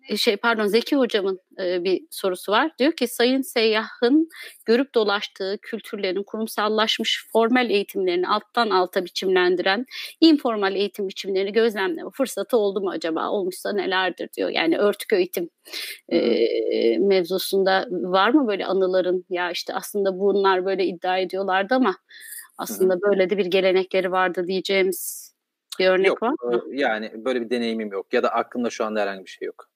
A: e, şey pardon Zeki hocamın e, bir sorusu var. Diyor ki Sayın Seyyah'ın görüp dolaştığı kültürlerin kurumsallaşmış formal eğitimlerini alttan alta biçimlendiren informal eğitim biçimlerini gözlemleme fırsatı oldu mu acaba? Olmuşsa nelerdir diyor. Yani örtük eğitim e, mevzusunda var mı böyle anıların ya işte aslında bunlar böyle iddia ediyorlardı ama aslında Hı-hı. böyle de bir gelenekleri vardı diyeceğimiz bir örnek
B: yok,
A: var mı?
B: Yani böyle bir deneyimim yok ya da aklımda şu anda herhangi bir şey yok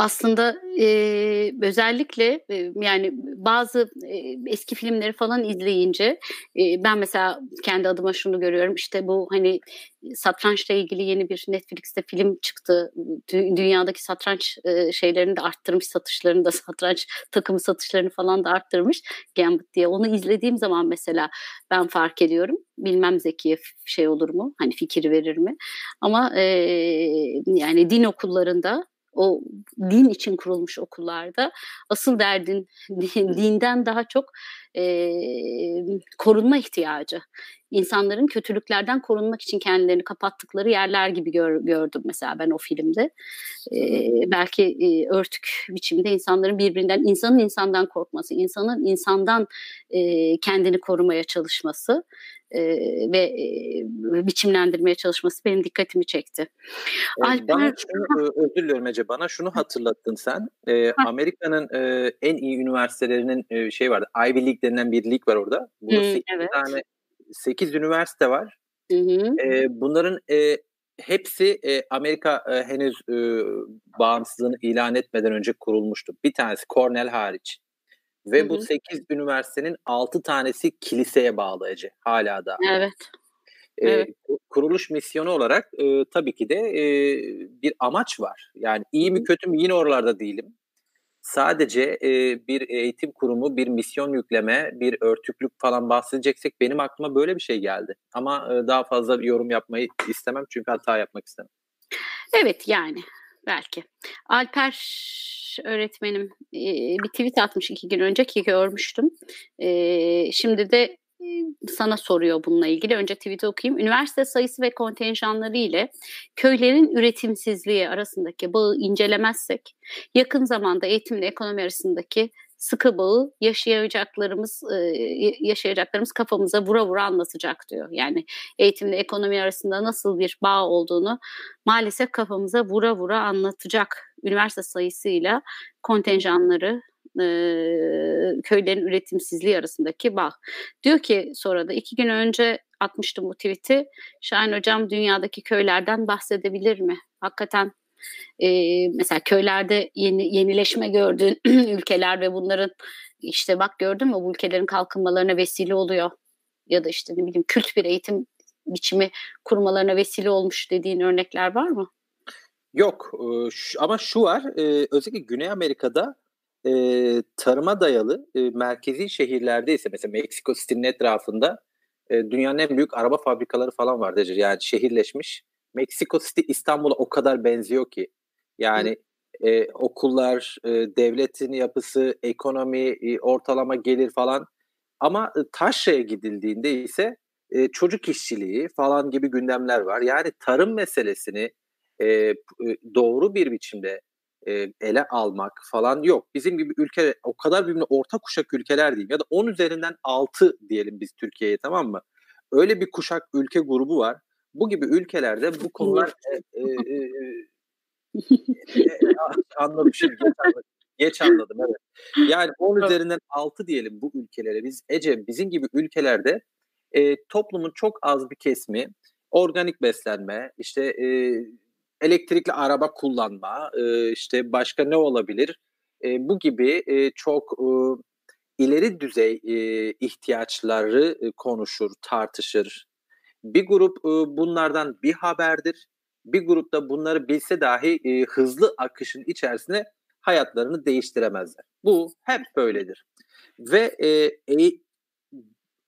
A: aslında e, özellikle e, yani bazı e, eski filmleri falan izleyince e, ben mesela kendi adıma şunu görüyorum işte bu hani satrançla ilgili yeni bir Netflix'te film çıktı. Dü- dünyadaki satranç e, şeylerini de arttırmış satışlarını da <laughs> satranç takımı satışlarını falan da arttırmış Gambit diye. Onu izlediğim zaman mesela ben fark ediyorum bilmem Zekiye şey olur mu hani fikir verir mi? Ama e, yani din okullarında o din için kurulmuş okullarda asıl derdin dinden daha çok e, korunma ihtiyacı. İnsanların kötülüklerden korunmak için kendilerini kapattıkları yerler gibi gör, gördüm mesela ben o filmde. E, belki e, örtük biçimde insanların birbirinden, insanın insandan korkması, insanın insandan e, kendini korumaya çalışması e, ve e, biçimlendirmeye çalışması benim dikkatimi çekti.
B: E, Alper, bana şunu, özür diliyorum Ece, bana şunu hatırlattın sen. E, Amerika'nın e, en iyi üniversitelerinin e, şey vardı, Ivy League denilen bir lig var orada. Burada hmm, 8 evet. tane 8 üniversite var. Hı hı. E, bunların e, hepsi e, Amerika e, henüz e, bağımsızlığını ilan etmeden önce kurulmuştu. Bir tanesi Cornell hariç. Ve Hı-hı. bu 8 üniversitenin 6 tanesi kiliseye bağlı Ece hala da.
A: Evet.
B: Evet. Kuruluş misyonu olarak e, tabii ki de e, bir amaç var. Yani iyi mi kötü mü yine oralarda değilim. Sadece e, bir eğitim kurumu, bir misyon yükleme, bir örtüklük falan bahsedeceksek benim aklıma böyle bir şey geldi. Ama e, daha fazla yorum yapmayı istemem çünkü hata yapmak istemem.
A: Evet yani belki. Alper öğretmenim e, bir tweet atmış iki gün önce ki görmüştüm. E, şimdi de sana soruyor bununla ilgili. Önce tweet'i okuyayım. Üniversite sayısı ve kontenjanları ile köylerin üretimsizliği arasındaki bağı incelemezsek yakın zamanda eğitimle ekonomi arasındaki sıkı bağı yaşayacaklarımız yaşayacaklarımız kafamıza vura vura anlatacak diyor. Yani eğitimle ekonomi arasında nasıl bir bağ olduğunu maalesef kafamıza vura vura anlatacak üniversite sayısıyla kontenjanları e, köylerin üretimsizliği arasındaki bağ. Diyor ki sonra da iki gün önce atmıştım bu tweet'i. Şahin Hocam dünyadaki köylerden bahsedebilir mi? Hakikaten e, mesela köylerde yeni, yenileşme gördüğün <clears throat> ülkeler ve bunların işte bak gördün mü bu ülkelerin kalkınmalarına vesile oluyor. Ya da işte ne bileyim kült bir eğitim biçimi kurmalarına vesile olmuş dediğin örnekler var mı?
B: Yok ama şu var özellikle Güney Amerika'da tarıma dayalı merkezi şehirlerde ise mesela Meksiko City'nin etrafında dünyanın en büyük araba fabrikaları falan var Yani şehirleşmiş Meksiko City İstanbul'a o kadar benziyor ki. Yani e, okullar, e, devletin yapısı, ekonomi, e, ortalama gelir falan. Ama e, Taşra'ya gidildiğinde ise e, çocuk işçiliği falan gibi gündemler var. Yani tarım meselesini e, doğru bir biçimde e, ele almak falan yok. Bizim gibi ülke o kadar birbirine orta kuşak ülkeler değil ya da 10 üzerinden 6 diyelim biz Türkiye'ye tamam mı? Öyle bir kuşak ülke grubu var bu gibi ülkelerde bu konular e, e, e, e, anladım şimdi geç anladım. Geç anladım evet. Yani 10 üzerinden 6 diyelim bu ülkelere. Biz Ece bizim gibi ülkelerde e, toplumun çok az bir kesimi organik beslenme, işte e, elektrikli araba kullanma, e, işte başka ne olabilir? E, bu gibi e, çok e, ileri düzey e, ihtiyaçları e, konuşur, tartışır, bir grup e, bunlardan bir haberdir. Bir grupta bunları bilse dahi e, hızlı akışın içerisine hayatlarını değiştiremezler. Bu hep böyledir. Ve e, e,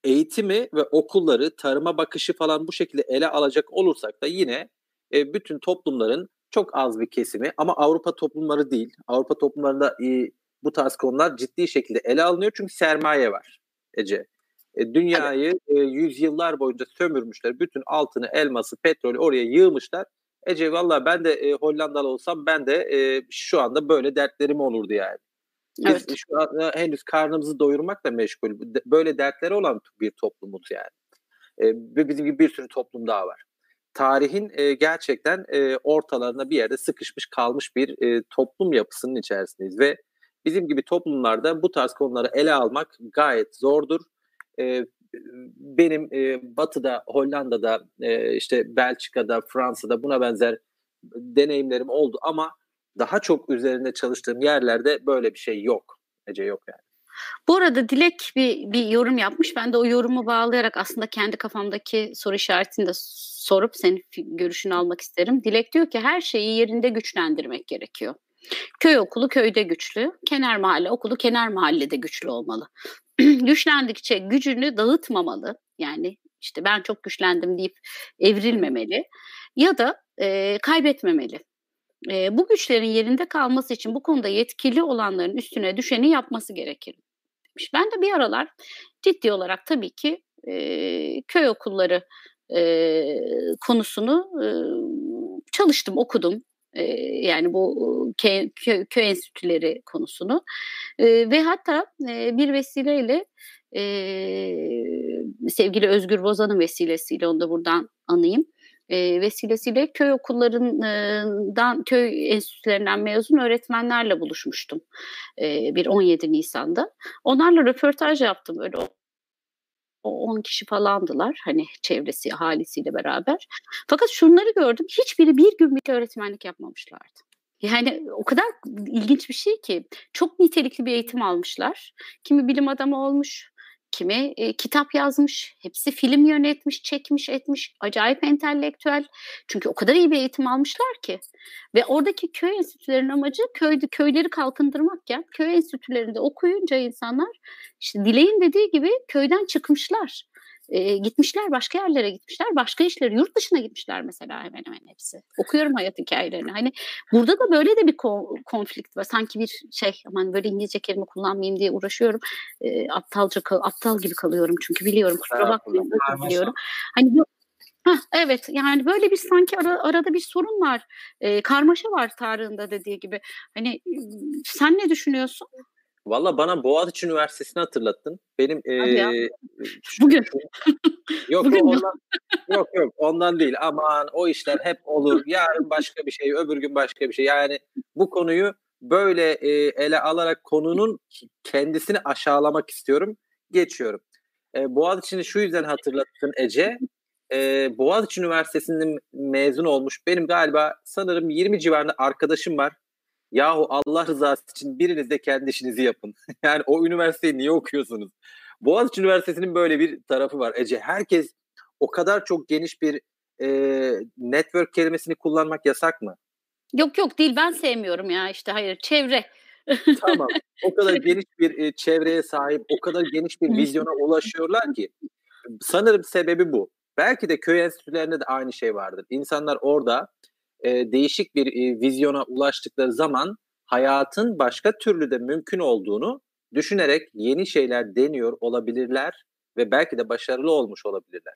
B: eğitimi ve okulları, tarıma bakışı falan bu şekilde ele alacak olursak da yine e, bütün toplumların çok az bir kesimi ama Avrupa toplumları değil. Avrupa toplumlarında e, bu tarz konular ciddi şekilde ele alınıyor çünkü sermaye var Ece. E, dünyayı e, yüzyıllar boyunca sömürmüşler. Bütün altını, elması, petrolü oraya yığmışlar. Ece valla ben de e, Hollandalı olsam ben de e, şu anda böyle dertlerim olurdu yani. Biz evet. şu anda henüz karnımızı doyurmakla meşgul. Böyle dertleri olan bir toplumuz yani. E, bizim gibi bir sürü toplum daha var. Tarihin e, gerçekten e, ortalarına bir yerde sıkışmış kalmış bir e, toplum yapısının içerisindeyiz ve bizim gibi toplumlarda bu tarz konuları ele almak gayet zordur. E, benim e, Batı'da, Hollanda'da, e, işte Belçika'da, Fransa'da buna benzer deneyimlerim oldu ama daha çok üzerinde çalıştığım yerlerde böyle bir şey yok. Ece yok yani.
A: Bu arada Dilek bir, bir yorum yapmış. Ben de o yorumu bağlayarak aslında kendi kafamdaki soru işaretini de sorup senin görüşünü almak isterim. Dilek diyor ki her şeyi yerinde güçlendirmek gerekiyor. Köy okulu köyde güçlü, kenar mahalle okulu kenar mahallede güçlü olmalı. <clears throat> Güçlendikçe gücünü dağıtmamalı. Yani işte ben çok güçlendim deyip evrilmemeli ya da e, kaybetmemeli. E, bu güçlerin yerinde kalması için bu konuda yetkili olanların üstüne düşeni yapması gerekir. Demiş. Ben de bir aralar ciddi olarak tabii ki e, köy okulları e, konusunu e, çalıştım, okudum. E, yani bu köy, köy, köy enstitüleri konusunu e, ve hatta e, bir vesileyle e, sevgili Özgür Bozan'ın vesilesiyle onu da buradan anayım e, vesilesiyle köy okullarından, köy enstitülerinden mezun öğretmenlerle buluşmuştum e, bir 17 Nisan'da. Onlarla röportaj yaptım öyle o 10 kişi falandılar hani çevresi ahalisiyle beraber. Fakat şunları gördüm hiçbiri bir gün bir öğretmenlik yapmamışlardı. Yani o kadar ilginç bir şey ki çok nitelikli bir eğitim almışlar. Kimi bilim adamı olmuş, kimi e, kitap yazmış, hepsi film yönetmiş, çekmiş, etmiş. Acayip entelektüel. Çünkü o kadar iyi bir eğitim almışlar ki. Ve oradaki köy enstitülerinin amacı köyde köyleri kalkındırmakken köy enstitülerinde okuyunca insanlar işte Dileğin dediği gibi köyden çıkmışlar e, gitmişler başka yerlere gitmişler. Başka işleri yurt dışına gitmişler mesela hemen hemen hepsi. Okuyorum hayat hikayelerini. Hani burada da böyle de bir ko- konflikt var. Sanki bir şey aman böyle İngilizce kelime kullanmayayım diye uğraşıyorum. E, aptalca aptal gibi kalıyorum çünkü biliyorum. Kusura bakmayın. Biliyorum. Hani bu Heh, evet yani böyle bir sanki ara, arada bir sorun var. E, karmaşa var Tarık'ın da dediği gibi. Hani sen ne düşünüyorsun?
B: Valla bana Boğaziçi Üniversitesi'ni hatırlattın. Benim e, <laughs>
A: bugün
B: yok bugün ondan yok yok ondan değil. Aman o işler hep olur. Yarın başka bir şey, öbür gün başka bir şey. Yani bu konuyu böyle e, ele alarak konunun kendisini aşağılamak istiyorum. Geçiyorum. E, Boğaziçi'ni şu yüzden hatırlattın Ece. E, Boğaziçi Üniversitesi'nin mezun olmuş. Benim galiba sanırım 20 civarında arkadaşım var Yahu Allah rızası için biriniz de kendi işinizi yapın. <laughs> yani o üniversiteyi niye okuyorsunuz? Boğaziçi Üniversitesi'nin böyle bir tarafı var Ece. Herkes o kadar çok geniş bir e, network kelimesini kullanmak yasak mı?
A: Yok yok değil ben sevmiyorum ya işte hayır çevre.
B: tamam. O kadar <laughs> geniş bir e, çevreye sahip, o kadar geniş bir vizyona ulaşıyorlar ki sanırım sebebi bu. Belki de köy enstitülerinde de aynı şey vardır. İnsanlar orada e, değişik bir e, vizyona ulaştıkları zaman hayatın başka türlü de mümkün olduğunu düşünerek yeni şeyler deniyor olabilirler ve belki de başarılı olmuş olabilirler.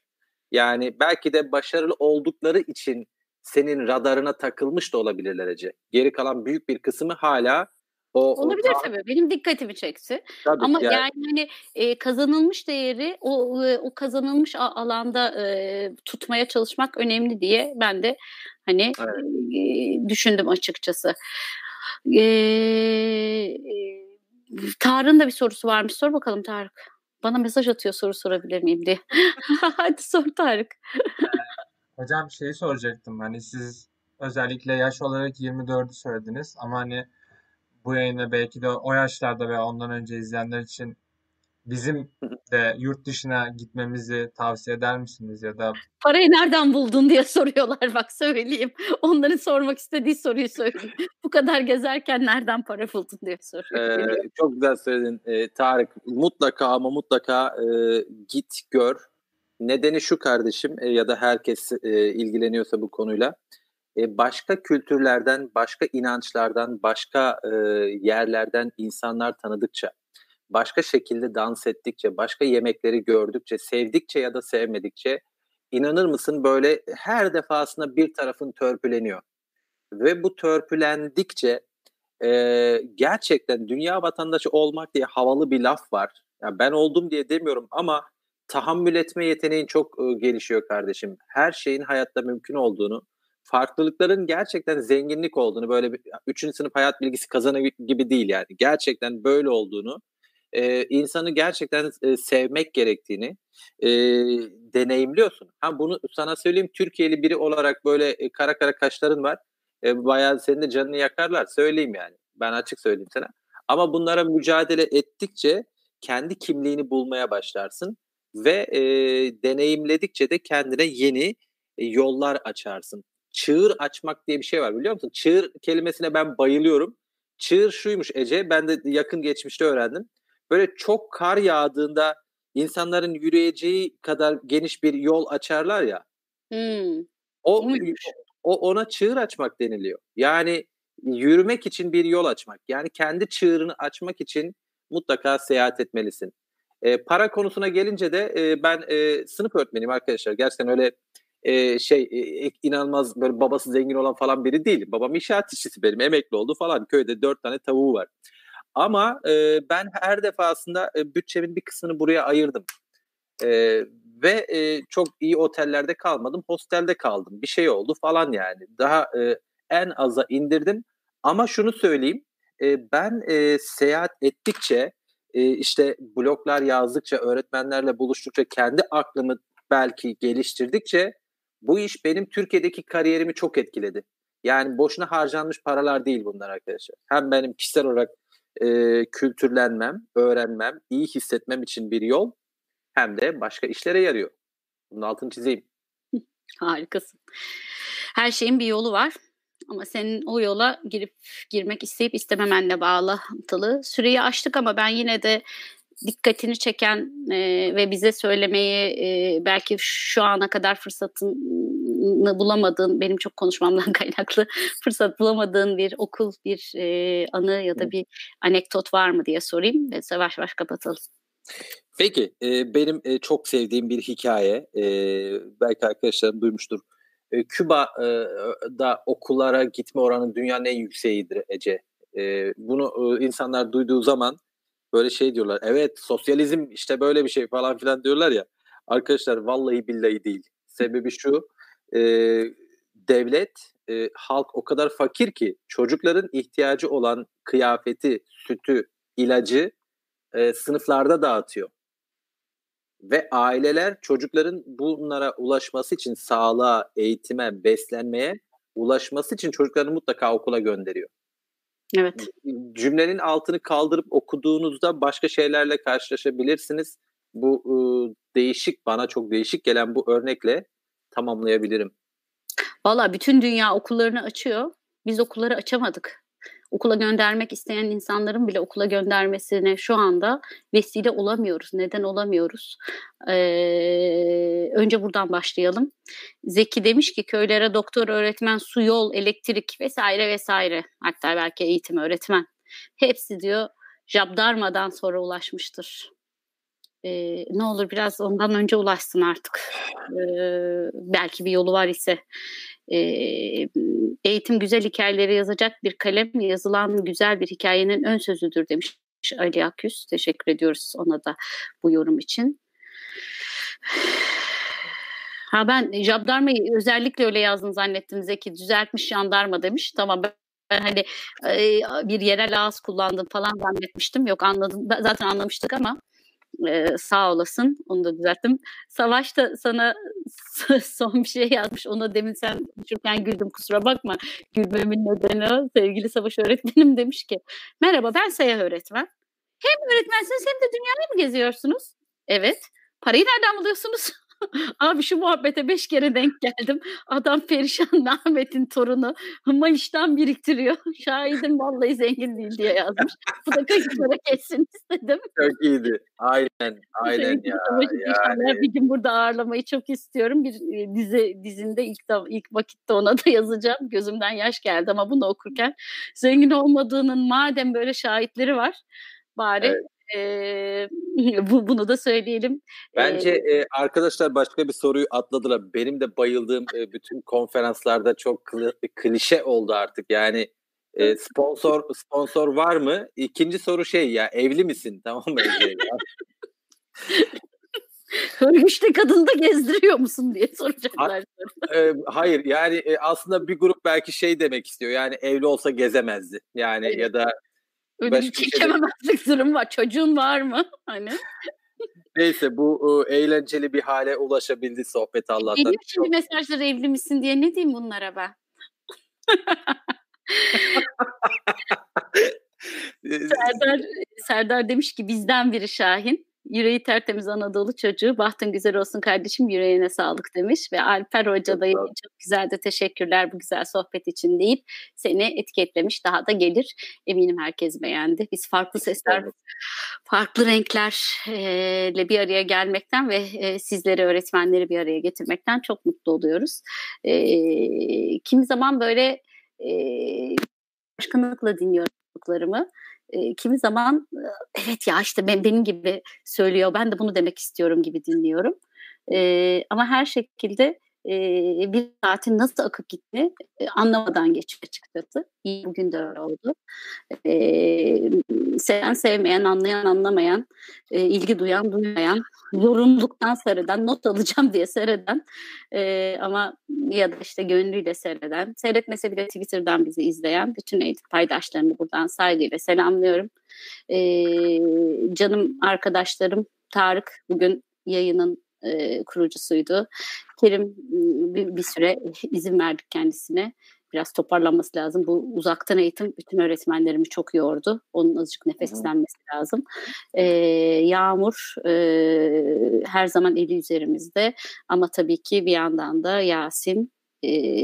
B: Yani belki de başarılı oldukları için senin radarına takılmış da olabilirler Ece. Geri kalan büyük bir kısmı hala
A: o, Olabilir o, tabii. Benim dikkatimi çekti. Tabii, Ama yani, yani hani e, kazanılmış değeri o e, o kazanılmış alanda e, tutmaya çalışmak önemli diye ben de hani evet. e, düşündüm açıkçası. E, Tarık'ın da bir sorusu varmış. Sor bakalım Tarık. Bana mesaj atıyor soru sorabilir miyim diye. <laughs> Hadi sor Tarık. <laughs>
C: Hocam şeyi soracaktım. Hani siz özellikle yaş olarak 24'ü söylediniz ama hani bu yayını belki de o yaşlarda ve ondan önce izleyenler için bizim de yurt dışına gitmemizi tavsiye eder misiniz ya da
A: parayı nereden buldun diye soruyorlar bak söyleyeyim. Onların sormak istediği soruyu söyleyeyim. Bu kadar gezerken nereden para buldun diye soruyor.
B: Ee, çok güzel söyledin ee, Tarık. Mutlaka ama mutlaka e, git gör. Nedeni şu kardeşim e, ya da herkes e, ilgileniyorsa bu konuyla e, başka kültürlerden, başka inançlardan, başka e, yerlerden insanlar tanıdıkça, başka şekilde dans ettikçe, başka yemekleri gördükçe, sevdikçe ya da sevmedikçe inanır mısın böyle her defasında bir tarafın törpüleniyor. Ve bu törpülendikçe e, gerçekten dünya vatandaşı olmak diye havalı bir laf var. Yani ben oldum diye demiyorum ama tahammül etme yeteneğin çok e, gelişiyor kardeşim. Her şeyin hayatta mümkün olduğunu, farklılıkların gerçekten zenginlik olduğunu, böyle bir üçüncü sınıf hayat bilgisi kazanı gibi değil yani. Gerçekten böyle olduğunu, e, insanı gerçekten e, sevmek gerektiğini e, deneyimliyorsun. Ha bunu sana söyleyeyim Türkiye'li biri olarak böyle e, kara kara kaşların var. E, bayağı senin de canını yakarlar. Söyleyeyim yani. Ben açık söyleyeyim sana. Ama bunlara mücadele ettikçe kendi kimliğini bulmaya başlarsın ve e, deneyimledikçe de kendine yeni e, yollar açarsın. Çığır açmak diye bir şey var biliyor musun? Çığır kelimesine ben bayılıyorum. Çığır şuymuş Ece, ben de yakın geçmişte öğrendim. Böyle çok kar yağdığında insanların yürüyeceği kadar geniş bir yol açarlar ya. Hmm. O, o ona çığır açmak deniliyor. Yani yürümek için bir yol açmak. Yani kendi çığırını açmak için mutlaka seyahat etmelisin. E, para konusuna gelince de e, ben e, sınıf öğretmeniyim arkadaşlar. Gerçekten öyle e, şey e, inanılmaz böyle babası zengin olan falan biri değil. Babam inşaat işçisi benim emekli oldu falan. Köyde dört tane tavuğu var. Ama e, ben her defasında e, bütçemin bir kısmını buraya ayırdım. E, ve e, çok iyi otellerde kalmadım. Hostelde kaldım. Bir şey oldu falan yani. Daha e, en aza indirdim. Ama şunu söyleyeyim. E, ben e, seyahat ettikçe e, işte bloglar yazdıkça, öğretmenlerle buluştukça, kendi aklımı belki geliştirdikçe bu iş benim Türkiye'deki kariyerimi çok etkiledi. Yani boşuna harcanmış paralar değil bunlar arkadaşlar. Hem benim kişisel olarak e, kültürlenmem, öğrenmem, iyi hissetmem için bir yol hem de başka işlere yarıyor. Bunun altını çizeyim. <laughs>
A: Harikasın. Her şeyin bir yolu var. Ama senin o yola girip girmek isteyip istememenle bağlantılı. Süreyi açtık ama ben yine de dikkatini çeken e, ve bize söylemeyi e, belki şu ana kadar fırsatını bulamadığın benim çok konuşmamdan <laughs> kaynaklı fırsat bulamadığın bir okul bir e, anı ya da bir anekdot var mı diye sorayım ve yavaş yavaş kapatalım.
B: Peki e, benim e, çok sevdiğim bir hikaye e, belki arkadaşlarım duymuştur e, Küba'da okullara gitme oranı dünyanın en yükseğidir Ece. E, bunu e, insanlar duyduğu zaman böyle şey diyorlar. Evet sosyalizm işte böyle bir şey falan filan diyorlar ya. Arkadaşlar vallahi billahi değil. Sebebi şu e, devlet e, halk o kadar fakir ki çocukların ihtiyacı olan kıyafeti, sütü, ilacı e, sınıflarda dağıtıyor. Ve aileler çocukların bunlara ulaşması için sağlığa, eğitime, beslenmeye ulaşması için çocuklarını mutlaka okula gönderiyor.
A: Evet.
B: Cümlenin altını kaldırıp okuduğunuzda başka şeylerle karşılaşabilirsiniz. Bu e, değişik, bana çok değişik gelen bu örnekle tamamlayabilirim.
A: Valla bütün dünya okullarını açıyor. Biz okulları açamadık okula göndermek isteyen insanların bile okula göndermesine şu anda vesile olamıyoruz. Neden olamıyoruz? Ee, önce buradan başlayalım. Zeki demiş ki köylere doktor, öğretmen, su, yol, elektrik vesaire vesaire. Hatta belki eğitim, öğretmen. Hepsi diyor jabdarmadan sonra ulaşmıştır. Ne olur biraz ondan önce ulaşsın artık. Ee, belki bir yolu var ise. Ee, eğitim güzel hikayeleri yazacak bir kalem yazılan güzel bir hikayenin ön sözüdür demiş Ali Aküs. Teşekkür ediyoruz ona da bu yorum için. Ha ben jandarmayı özellikle öyle yazdım zannettim Zeki. Düzeltmiş jandarma demiş. Tamam ben ben hani bir yerel ağız kullandım falan zannetmiştim. Yok anladım. Zaten anlamıştık ama ee, sağ olasın. Onu da düzelttim. Savaş da sana <laughs> son bir şey yazmış. Ona demin sen konuşurken güldüm kusura bakma. Gülmemin nedeni o. Sevgili Savaş öğretmenim demiş ki merhaba ben Sayah öğretmen. Hem öğretmensiniz hem de dünyayı mı geziyorsunuz? Evet. Parayı nereden buluyorsunuz? Abi şu muhabbete beş kere denk geldim. Adam perişan <laughs> Ahmet'in torunu Mayış'tan biriktiriyor. <laughs> Şahidim vallahi zengin değil diye yazmış. Bu da kayıtlara geçsin istedim.
B: Çok iyiydi. Aynen. <laughs> Aynen ya. Yani.
A: Bir gün burada ağırlamayı çok istiyorum. Bir e, dizi dizinde ilk, ilk vakitte ona da yazacağım. Gözümden yaş geldi ama bunu okurken zengin olmadığının madem böyle şahitleri var bari evet e, <laughs> bu, bunu da söyleyelim.
B: Bence e, arkadaşlar başka bir soruyu atladılar. Benim de bayıldığım e, bütün konferanslarda çok klişe oldu artık. Yani e, sponsor sponsor var mı? İkinci soru şey ya evli misin? <laughs> Tamam mı?
A: Hörgüçte <laughs> kadını da gezdiriyor musun diye soracaklar.
B: Ha, e, hayır yani e, aslında bir grup belki şey demek istiyor. Yani evli olsa gezemezdi. Yani evet. ya da
A: Öyle bir çekememezlik şey durum var. Çocuğun var mı? <laughs> Hani.
B: Neyse bu e, eğlenceli bir hale ulaşabildi sohbet Allah'tan.
A: Benim şimdi mesajlar evli misin diye ne diyeyim bunlara ben? <laughs> Serdar, Serdar demiş ki bizden biri Şahin. Yüreği tertemiz Anadolu çocuğu. Bahtın güzel olsun kardeşim yüreğine sağlık demiş. Ve Alper Hoca da çok güzel de teşekkürler bu güzel sohbet için deyip seni etiketlemiş. Daha da gelir. Eminim herkes beğendi. Biz farklı sesler, farklı renklerle bir araya gelmekten ve sizleri öğretmenleri bir araya getirmekten çok mutlu oluyoruz. Kimi zaman böyle aşkınlıkla dinliyorum e, kimi zaman evet ya işte ben, benim gibi söylüyor ben de bunu demek istiyorum gibi dinliyorum. E, ama her şekilde e, bir saatin nasıl akıp gittiğini e, anlamadan geçiyor açıkçası. Bugün de öyle oldu. E, seven sevmeyen, anlayan anlamayan, e, ilgi duyan duymayan, zorunluluktan seyreden, not alacağım diye seyreden e, ama ya da işte gönlüyle seyreden, seyretmese bile Twitter'dan bizi izleyen bütün eğitim paydaşlarını buradan saygıyla selamlıyorum. E, canım arkadaşlarım Tarık bugün yayının e, kurucusuydu. Kerim bir, bir süre <laughs> izin verdik kendisine. Biraz toparlanması lazım. Bu uzaktan eğitim bütün öğretmenlerimi çok yordu. Onun azıcık nefeslenmesi Hı-hı. lazım. Ee, Yağmur e, her zaman eli üzerimizde. Ama tabii ki bir yandan da Yasin,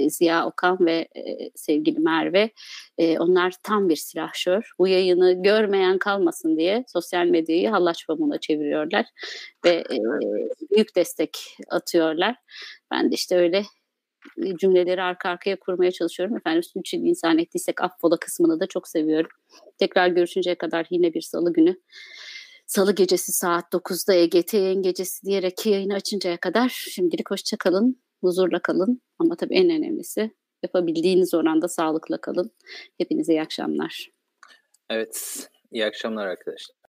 A: Ziya Okan ve sevgili Merve onlar tam bir silahşör. Bu yayını görmeyen kalmasın diye sosyal medyayı hallaç pamuğuna çeviriyorlar ve büyük destek atıyorlar. Ben de işte öyle cümleleri arka arkaya kurmaya çalışıyorum. Efendim suç insan ettiysek affola kısmını da çok seviyorum. Tekrar görüşünceye kadar yine bir salı günü. Salı gecesi saat 9'da EGT yayın gecesi diyerek yayını açıncaya kadar şimdilik hoşçakalın huzurla kalın ama tabii en önemlisi yapabildiğiniz oranda sağlıkla kalın. Hepinize iyi akşamlar.
B: Evet, iyi akşamlar arkadaşlar.